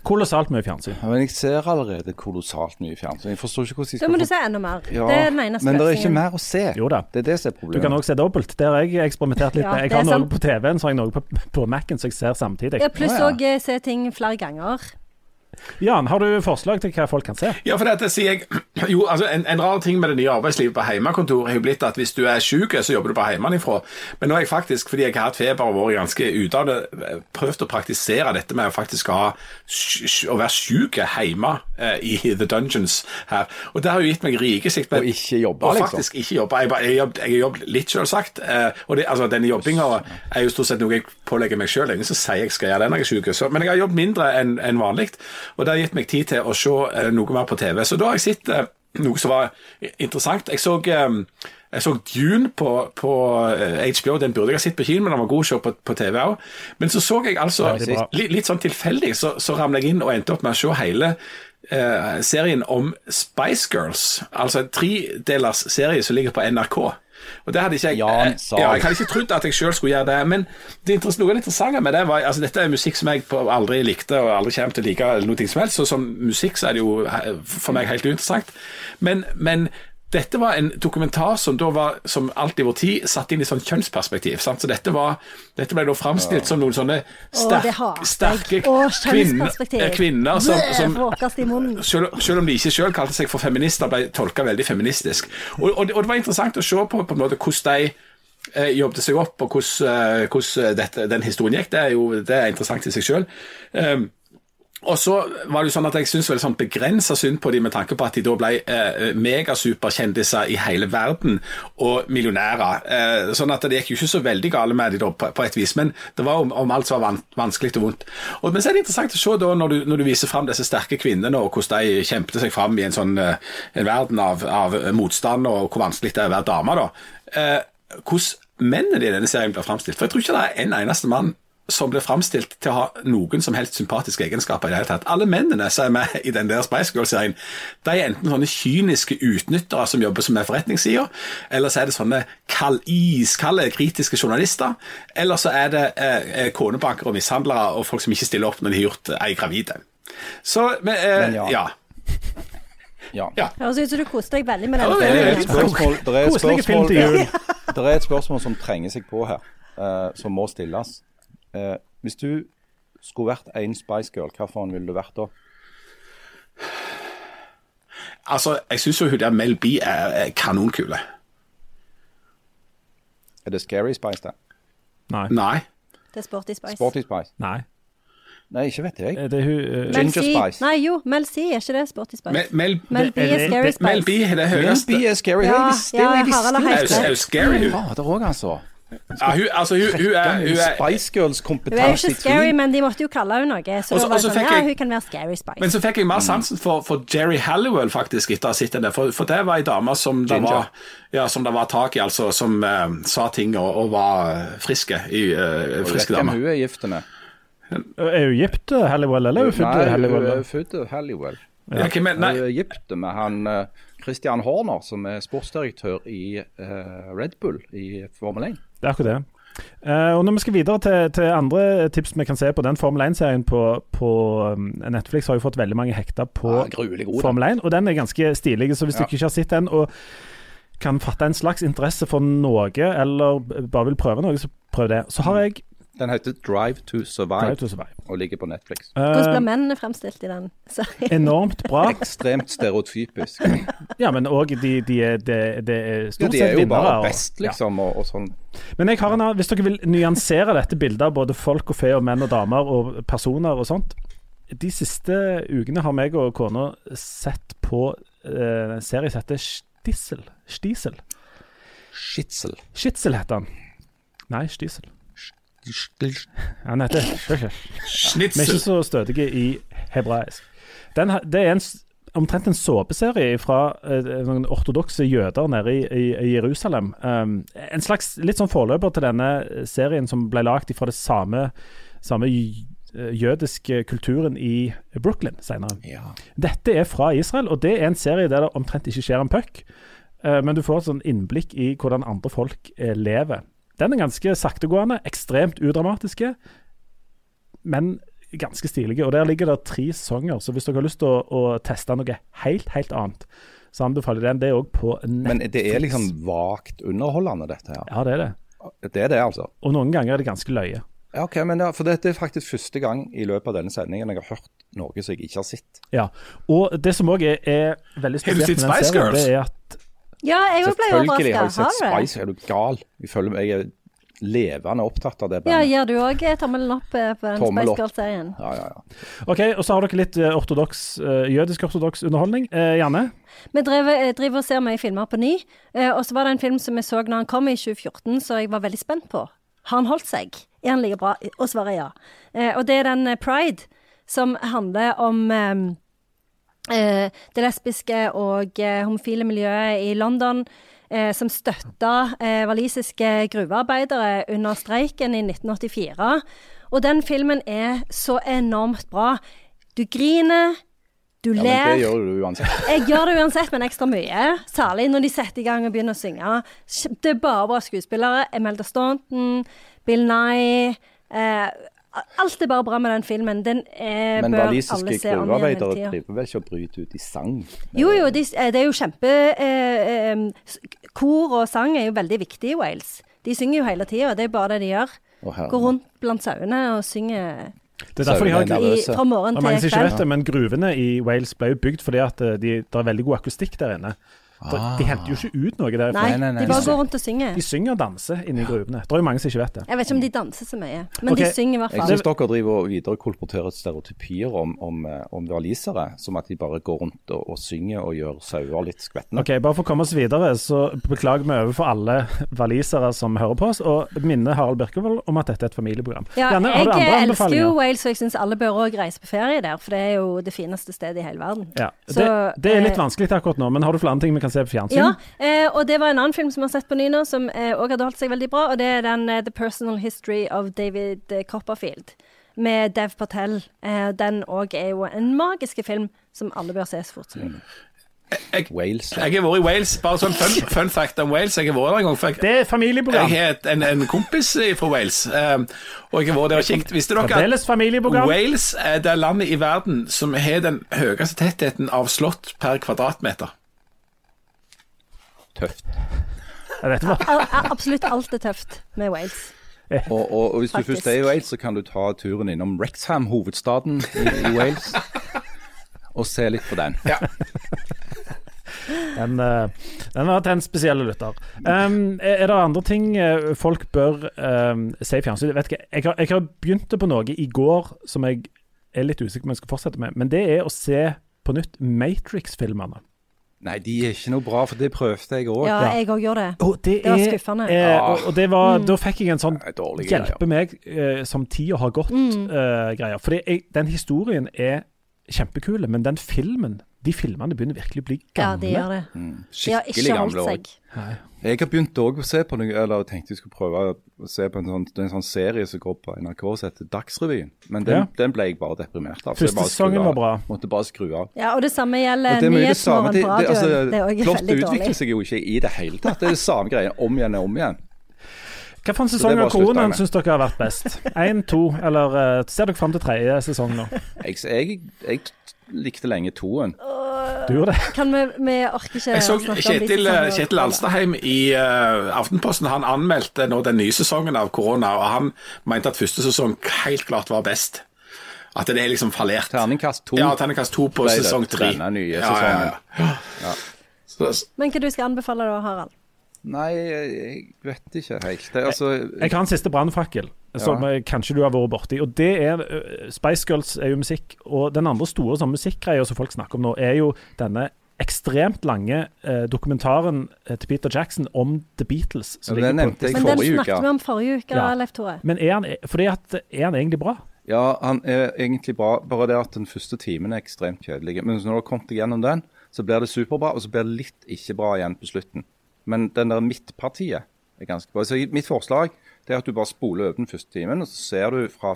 Kolossalt mye fjernsyn. Ja, Men jeg ser allerede kolossalt mye fjernsyn. Jeg forstår ikke hvordan jeg Da må du se enda mer. Ja, det er den eneste Men det er ikke mer å se. Jo da. Det er det som er Du kan òg se dobbelt. Der har jeg eksperimentert litt Ja, med. Jeg har noe sant. på TV-en, så har jeg noe på, på Mac-en som jeg ser samtidig. Ja, pluss òg se ting flere ganger. Jan, har du forslag til hva folk kan se? Ja, for dette sier jeg Jo, altså en, en rar ting med det nye arbeidslivet på hjemmekontor har jo blitt at hvis du er syk, så jobber du på hjemmefra. Men nå har jeg faktisk, fordi jeg har hatt feber og vært ganske ute av det, prøvd å praktisere dette med å faktisk ha å være syk hjemme eh, i The Dungeons her. Og det har jo gitt meg rikesikt. Og ikke jobbe, Og liksom. faktisk ikke jobbe. Jeg, har jobbet litt, selvsagt. Eh, og det, altså, denne jobbinga er jo stort sett noe jeg pålegger meg sjøl. Ingen som sier jeg skal gjøre det når jeg er. Så, men jeg har jobbet mindre enn en vanlig, og det har gitt meg tid til å se eh, noe mer på TV. Så da har jeg sett eh, noe som var interessant. Jeg så, eh, jeg så Dune på, på eh, HBO. Den burde jeg ha sett på kino, men den var god å se på, på TV òg. Men så så jeg altså ja, litt, litt sånn tilfeldig, så, så ramla jeg inn og endte opp med å se hele eh, serien om Spice Girls. Altså en tredelers serie som ligger på NRK. Og det hadde ikke jeg Jan eh, sa ja. Jeg hadde ikke trodd at jeg sjøl skulle gjøre det. Men det noe av det interessante med det var altså Dette er musikk som jeg aldri likte og aldri kommer til å like, eller noe som helst. Så som musikk så er det jo for meg helt uinteressant. Men, men dette var en dokumentar som da var, som alt i vår tid, satt inn i sånn kjønnsperspektiv. Sant? Så dette, var, dette ble da framstilt som noen sånne sterk, Åh, sterke Åh, kvinner, eh, kvinner som, som selv, selv om de ikke selv kalte seg for feminister, ble tolka veldig feministisk. Og, og, det- og det var interessant å se på, på en måte hvordan de eh, jobbet seg opp, og hvordan, eh, hvordan dette, den historien gikk. Det er jo det er interessant i seg selv. Um, og så var det jo sånn at Jeg syns sånn begrensa synd på dem med tanke på at de da ble eh, megasuperkjendiser i hele verden og millionærer. Eh, sånn at det gikk jo ikke så veldig gale med dem på, på et vis, men det var om, om alt som var van, vanskelig og vondt. Og, men så er det interessant å se da når du, når du viser fram disse sterke kvinnene og hvordan de kjempet seg fram i en sånn eh, en verden av, av motstand og hvor vanskelig det er å være dame. da. Eh, hvordan mennene i denne serien blir framstilt. For jeg tror ikke det er en eneste mann som blir framstilt til å ha noen som helst sympatiske egenskaper i det hele tatt. Alle mennene som er med i den der Spice Girl-serien, de er enten sånne kyniske utnyttere som jobber som er forretningssider, eller så er det sånne kald, iskalde, kritiske journalister, eller så er det eh, eh, konebankere og mishandlere og folk som ikke stiller opp når de har gjort ei gravide. Så, men, eh, Men ja. ja. Ja. Ja. Høres ut som du koste deg veldig med den. det Det er et spørsmål, det er et spørsmål, det er et spørsmål som trenger seg på her, uh, som må stilles. Eh, hvis du skulle vært en Spice Girl, hvilken ville du vært da? Altså, jeg syns jo hun der Mel B er, er kanonkule. Er det Scary Spice, det? Nei. Nei. Det er Sporty Spice. Sporty Spice? Nei. Nei, ikke vet jeg. Er Det hun uh, Ginger Spice. Nei, jo, Mel C, er ikke det Sporty Spice? Mel, Mel, Mel B er Scary Spice. Mel B Spice. er det Mel. B er Scary. Ja, ja, Harald har helt jo- er jo scary, hun. Fader òg, altså. Ja, hun, altså, hun, hun, er, hun er Spice Girls-kompetanse. Hun er jo ikke scary, men de måtte jo kalle henne noe. Så også, var og det så sånn, ja, hun kan være Scary Spice. Men så fikk jeg mer sansen for, for Jerry Halliwell, faktisk, etter å ha sett den der. For, for det var ei dame som det var, ja, som det var tak i, altså. Som uh, sa ting og, og var friske. I, uh, friske hvem hun er gift med? Er hun gift, eh, Halliwell, eller er hun født Nei, hun Halliwell? er født Halliwell. Ja, hvem er- Hun er gift med han uh, Christian Horner, som er sportsdirektør i Red Bull i Formel 1. Det er akkurat det. Uh, og Når vi skal videre til, til andre tips vi kan se på den Formel 1-serien på, på um, Netflix, har jo fått veldig mange hekta på ah, god. Formel 1, og den er ganske stilig. Så hvis Ja. du ikke har sett den og kan fatte en slags interesse for noe, eller bare vil prøve noe, så prøv det. Så har jeg Den heter Drive to Survive Drive to Survive. og ligger på Netflix. Hvordan blir Eh, mennene fremstilt i den serien? enormt bra. Ekstremt stereotypisk. Ja, men òg de, de, er- det det er Ja, stort de er sett jo vinnere. bare og- best, liksom, og, og sånn. Men jeg har en, annen- hvis dere vil nyansere dette bildet av både folk og fe og menn og damer og personer og sånt De siste ukene har meg og kona sett på eh, en serie som heter Stissel. Stisel. Skitsel. Skitsel heter han. Nei, Stisel. Han heter Vi er ikke så stødige i hebraisk. Den, det er en, omtrent en såpeserie fra eh, noen ortodokse jøder nede i, i, i Jerusalem. Um, en slags litt sånn forløper til denne serien som ble lagd fra det samme, samme eh, jødiske kulturen i Brooklyn senere. Ja. Dette er fra Israel, og det er en serie der det omtrent ikke skjer en puck. Eh, Men du får et sånn innblikk i hvordan andre folk eh, lever. Den er ganske saktegående, ekstremt udramatiske, men ganske stilige. Og der ligger det tre sanger, så hvis dere har lyst til å, å teste noe helt, helt annet, så anbefaler jeg den. Det er òg på Netflix. Men det er liksom vagt underholdende, dette her. Ja, det er det. Det er det, altså. Og noen ganger er det ganske løye. Ja, ok, men ja, for Dette er faktisk første gang i løpet av denne sendingen jeg har hørt noe som jeg ikke har sett. Ja. Og det som òg er, er veldig spesielt med den serien, det er at Ja, jeg òg ble Selvfølgelig har jeg sett Har? Spice, er du gal? Jeg føler meg jeg er levende opptatt av det Ja, gjør du òg tommelen opp eh, på den Tommel Spice. Girls-serien? Ja, ja, ja. OK, og så har dere litt eh, ortodoks, eh, jødisk-ortodoks underholdning. Eh, Janne? Vi driver, driver og ser mye filmer på ny, eh, og så var det en film som vi så når han kom i 2014, så jeg var veldig spent på. Har han holdt seg? Er han like bra? Og svaret er ja. Eh, og det er den Pride, som handler om det lesbiske og eh, homofile miljøet i London. Eh, som støtta eh, walisiske gruvearbeidere under streiken i 1984. Og den filmen er så enormt bra. Du griner, du ja, ler. men det gjør du uansett. Jeg gjør det uansett, men ekstra mye. Særlig når de setter i gang og begynner å synge. Det er bare bra skuespillere. Emelda Staunton, Bill Nye eh, Alt er bare bra med den filmen. Den er, Men bør walisiske alle se om igjen hele gruvearbeidere driver vel ikke og bryter ut i sang? Jo, jo, de, eh, det er jo kjempe eh, eh, Kor og sang er jo veldig viktig i Wales. De synger jo hele tida, det er bare det de gjør. Å. Går rundt blant sauene og synger Det er derfor de har i, nervøse. fra morgen Det mange som til ikke vet det, men gruvene i Wales ble jo bygd fordi at eh, de, det er veldig god akustikk der inne. De, de henter jo ikke ut noe derfra. Nei, Nei, nei, de bare går rundt og synger. De synger og danser inne i gruvene. Det er jo mange som ikke vet det. Jeg vet ikke om de danser så mye, men okay. de synger i hvert fall. Jeg syns dere driver og viderekolporterer stereotypier om, om, eh, om walisere, som at de bare går rundt og, og synger og gjør sauer litt skvettende. Ok, Bare for å komme oss videre, så beklager vi overfor alle walisere som hører på oss, og minner Harald Birkevold om at dette er et familieprogram. Ja, Janne, har du jeg elsker jo? Wales, og jeg syns alle bør òg reise på ferie der, for det er jo det fineste stedet i hele verden. Ja, Så, det, det er litt eh, vanskelig akkurat nå, men har du flere ting vi kan se på fjernsyn? Ja, eh, og det var en annen film som vi har sett på ny nå, som òg hadde holdt seg veldig bra, og det er den eh, The Personal History of David eh, Copperfield. Med Dev Patel. Eh, den òg er jo en magisk film som alle bør se så fort som mulig. Wales. Jeg har vært i Wales. Bare sånn fun, fun fact om Wales. Jeg har vært der en gang. For jeg, Det er familieprogram. jeg har en, en kompis fra Wales, um, og jeg har vært der og kikket. Visste dere at Wales er det landet i verden som har den høyeste tettheten av slott per kvadratmeter? Tøft. Jeg vet hva. Absolutt alt er tøft med Wales. Og, og, og hvis Faktisk. du først er i Wales, så kan du ta turen innom Rexham, hovedstaden i, i Wales, og se litt på den. Den, eh, den var til en spesiell lytter. Um, er det andre ting eh, folk bør um, se i fjernsyn? Jeg vet ikke, jeg har, jeg har begynt på noe i går som jeg er litt usikker på om jeg skal fortsette med, men det er å se på nytt Matrix-filmene. Nei, de er ikke noe bra, for det prøvde jeg òg. Ja, jeg òg gjorde det. Og det, Det var er, skuffende. Eh, og, og det var, Da fikk jeg en sånn hjelpe meg eh, som tida har gått-greier. Fordi for den historien er kjempekule, men den filmen, de filmene begynner virkelig å bli gamle. Ja, de gjør det. Mm. De har Skikkelig ikke holdt gamle seg. òg. Jeg har begynt òg å se på noe, eller tenkte jeg skulle prøve å se på en sånn, en sånn serie som går på NRK som heter Dagsrevyen. Men den, Ja. den ble jeg bare deprimert av. Første sesongen var bra. Måtte bare skru av. Ja, og det samme gjelder Nyhetsmorgen på radioen. det Det, altså, det er òg plottet utvikler seg jo ikke i det hele tatt. Det er det samme greia om igjen og om igjen. Hva for en sesong av koronaen syns dere har vært best? Én, to, eller eh, ser dere fram til tredje sesong nå? Jeg, jeg, jeg likte lenge toen. Du gjorde det? Kan vi, vi orker ikke Jeg så Kjetil, eh. Kjetil Alstaheim i uh, Aftenposten. Han anmeldte nå den nye sesongen av korona, og han mente at første sesong helt klart var best. At det er liksom fallert. Terningkast to. Ja, terningkast to på sesong tre. denne nye Ja, ja, ja. Men hva du skal anbefale da, Harald? Nei, jeg vet ikke helt. Det, altså, Jeg har en siste brannfakkel som Ja. kanskje du har vært borti. Og det er eh, Spice Girls er jo musikk. Og den andre store sånn musikkgreia som folk snakker om nå, er jo denne ekstremt lange eh, dokumentaren eh, til Peter Jackson om The Beatles. som Ja, den nevnte jeg Men den snakket vi om forrige uke, Ja. Leif Tore. Men er han, fordi at, er han egentlig bra? Ja, han er egentlig bra, bare det at den første timen er ekstremt kjedelig. Men når du har kommet deg gjennom den, så blir det superbra, og så blir det litt ikke bra igjen på slutten. Men den der midtpartiet er ganske bra. Så mitt forslag det er at du bare spoler over den første timen, og så ser du fra,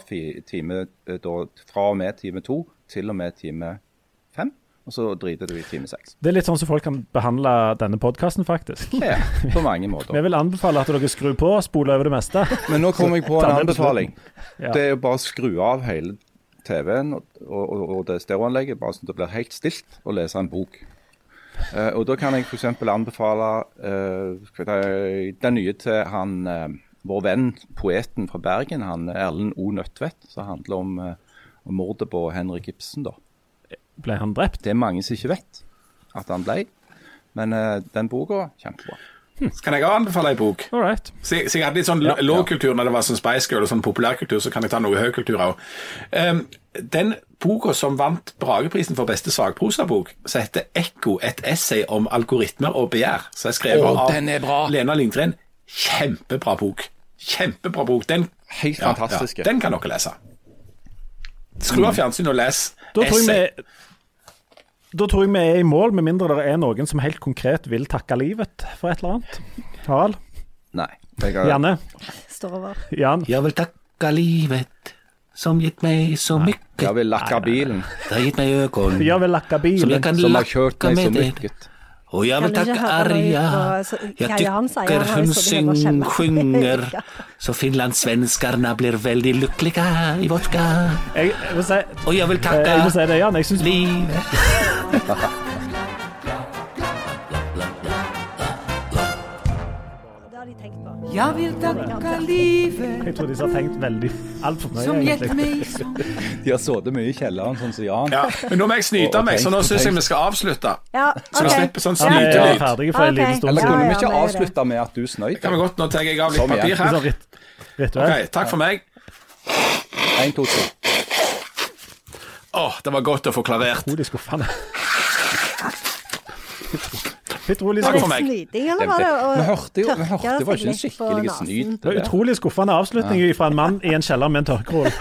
time, eh, da, fra og med time to til og med time fem, og så driter du i time seks. Det er litt sånn som folk kan behandle denne podkasten, faktisk. Ja, på mange måter. Vi vil anbefale at dere skrur på og spoler over det meste. Men nå kommer jeg på en anbefaling. Ja. Det er jo bare å skru av hele TV-en og, og, og det stereoanlegget, bare sånn at det blir helt stilt, og lese en bok. Eh, og da kan jeg f.eks. anbefale uh, den nye til han uh, vår venn, poeten fra Bergen, han Erlend O. Nødtvedt, som handler om, om mordet på Henrik Ibsen. da. Ble han drept? Det er mange som ikke vet at han ble, men den boka kjempebra. Så kan jeg også anbefale ei bok. All right. Så jeg, så jeg hadde litt sånn Ja, ja, lågkultur når det var sånn Spice Girl og sånn populærkultur, så kan jeg ta noe høykultur òg. Um, den boka som vant Brageprisen for beste sakprosabok, som heter 'Ekko et essay om algoritmer og begjær', som er skrevet Å, av den er bra. Lena Lindgren. Kjempebra bok. Kjempebra bok. Den, Helt fantastiske. den kan dere lese. Skru av fjernsynet og les Da tror, jeg vi, da tror jeg vi er i mål, med mindre det er noen som helt konkret vil takke livet for et eller annet. Harald? Nei. Janne? Står over. Jan? Jeg vil takke livet som gitt meg så mye. jeg vil lakke bilen, Det har gitt meg øgon Jeg vil lakke som jeg kan lakke med det. Og jeg vil takke Arja. Jeg Jan sier? tykker hun syng, synger, så finlandssvenskarna blir veldig lykkelige i vodka. Jeg, jeg, si, Og jeg vil eh, jeg takke si det, Jan. Jeg syns livet. tenkt vil takke livet Jeg tror de har tenkt veldig altfor mye, egentlig. så De har sittet mye i kjelleren, sånn som Jan. Ja, men nå må jeg snyte meg, så nå syns jeg vi skal avslutte. Ja, Så vi slipper sånn Ja, snytelyd. ferdige for en liten stund Eller kunne vi ikke det. avslutte med at du snøyt? Kan vi godt, Nå tar jeg av litt papir Sånn her. Okay. Ok, Takk for meg. Én, to, tre. Åh, det var godt å få klarert. Utrolig skuffende. Utrolig Takk det for meg. snyting, eller var det å Vi hørte jo vi hørte, det var ikke en skikkelig snyt. Det var utrolig skuffende avslutning fra en mann i en kjeller med en tørkerull.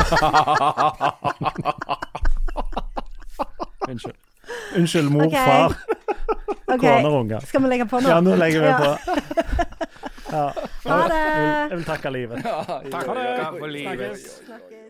Unnskyld. Unnskyld, mor, okay. far, okay. kone og unger. Skal vi legge på nå? Ja, nå legger vi på. Ja. Ha Jeg vil, det. jeg vil takke livet. Takk for livet. Snakkes.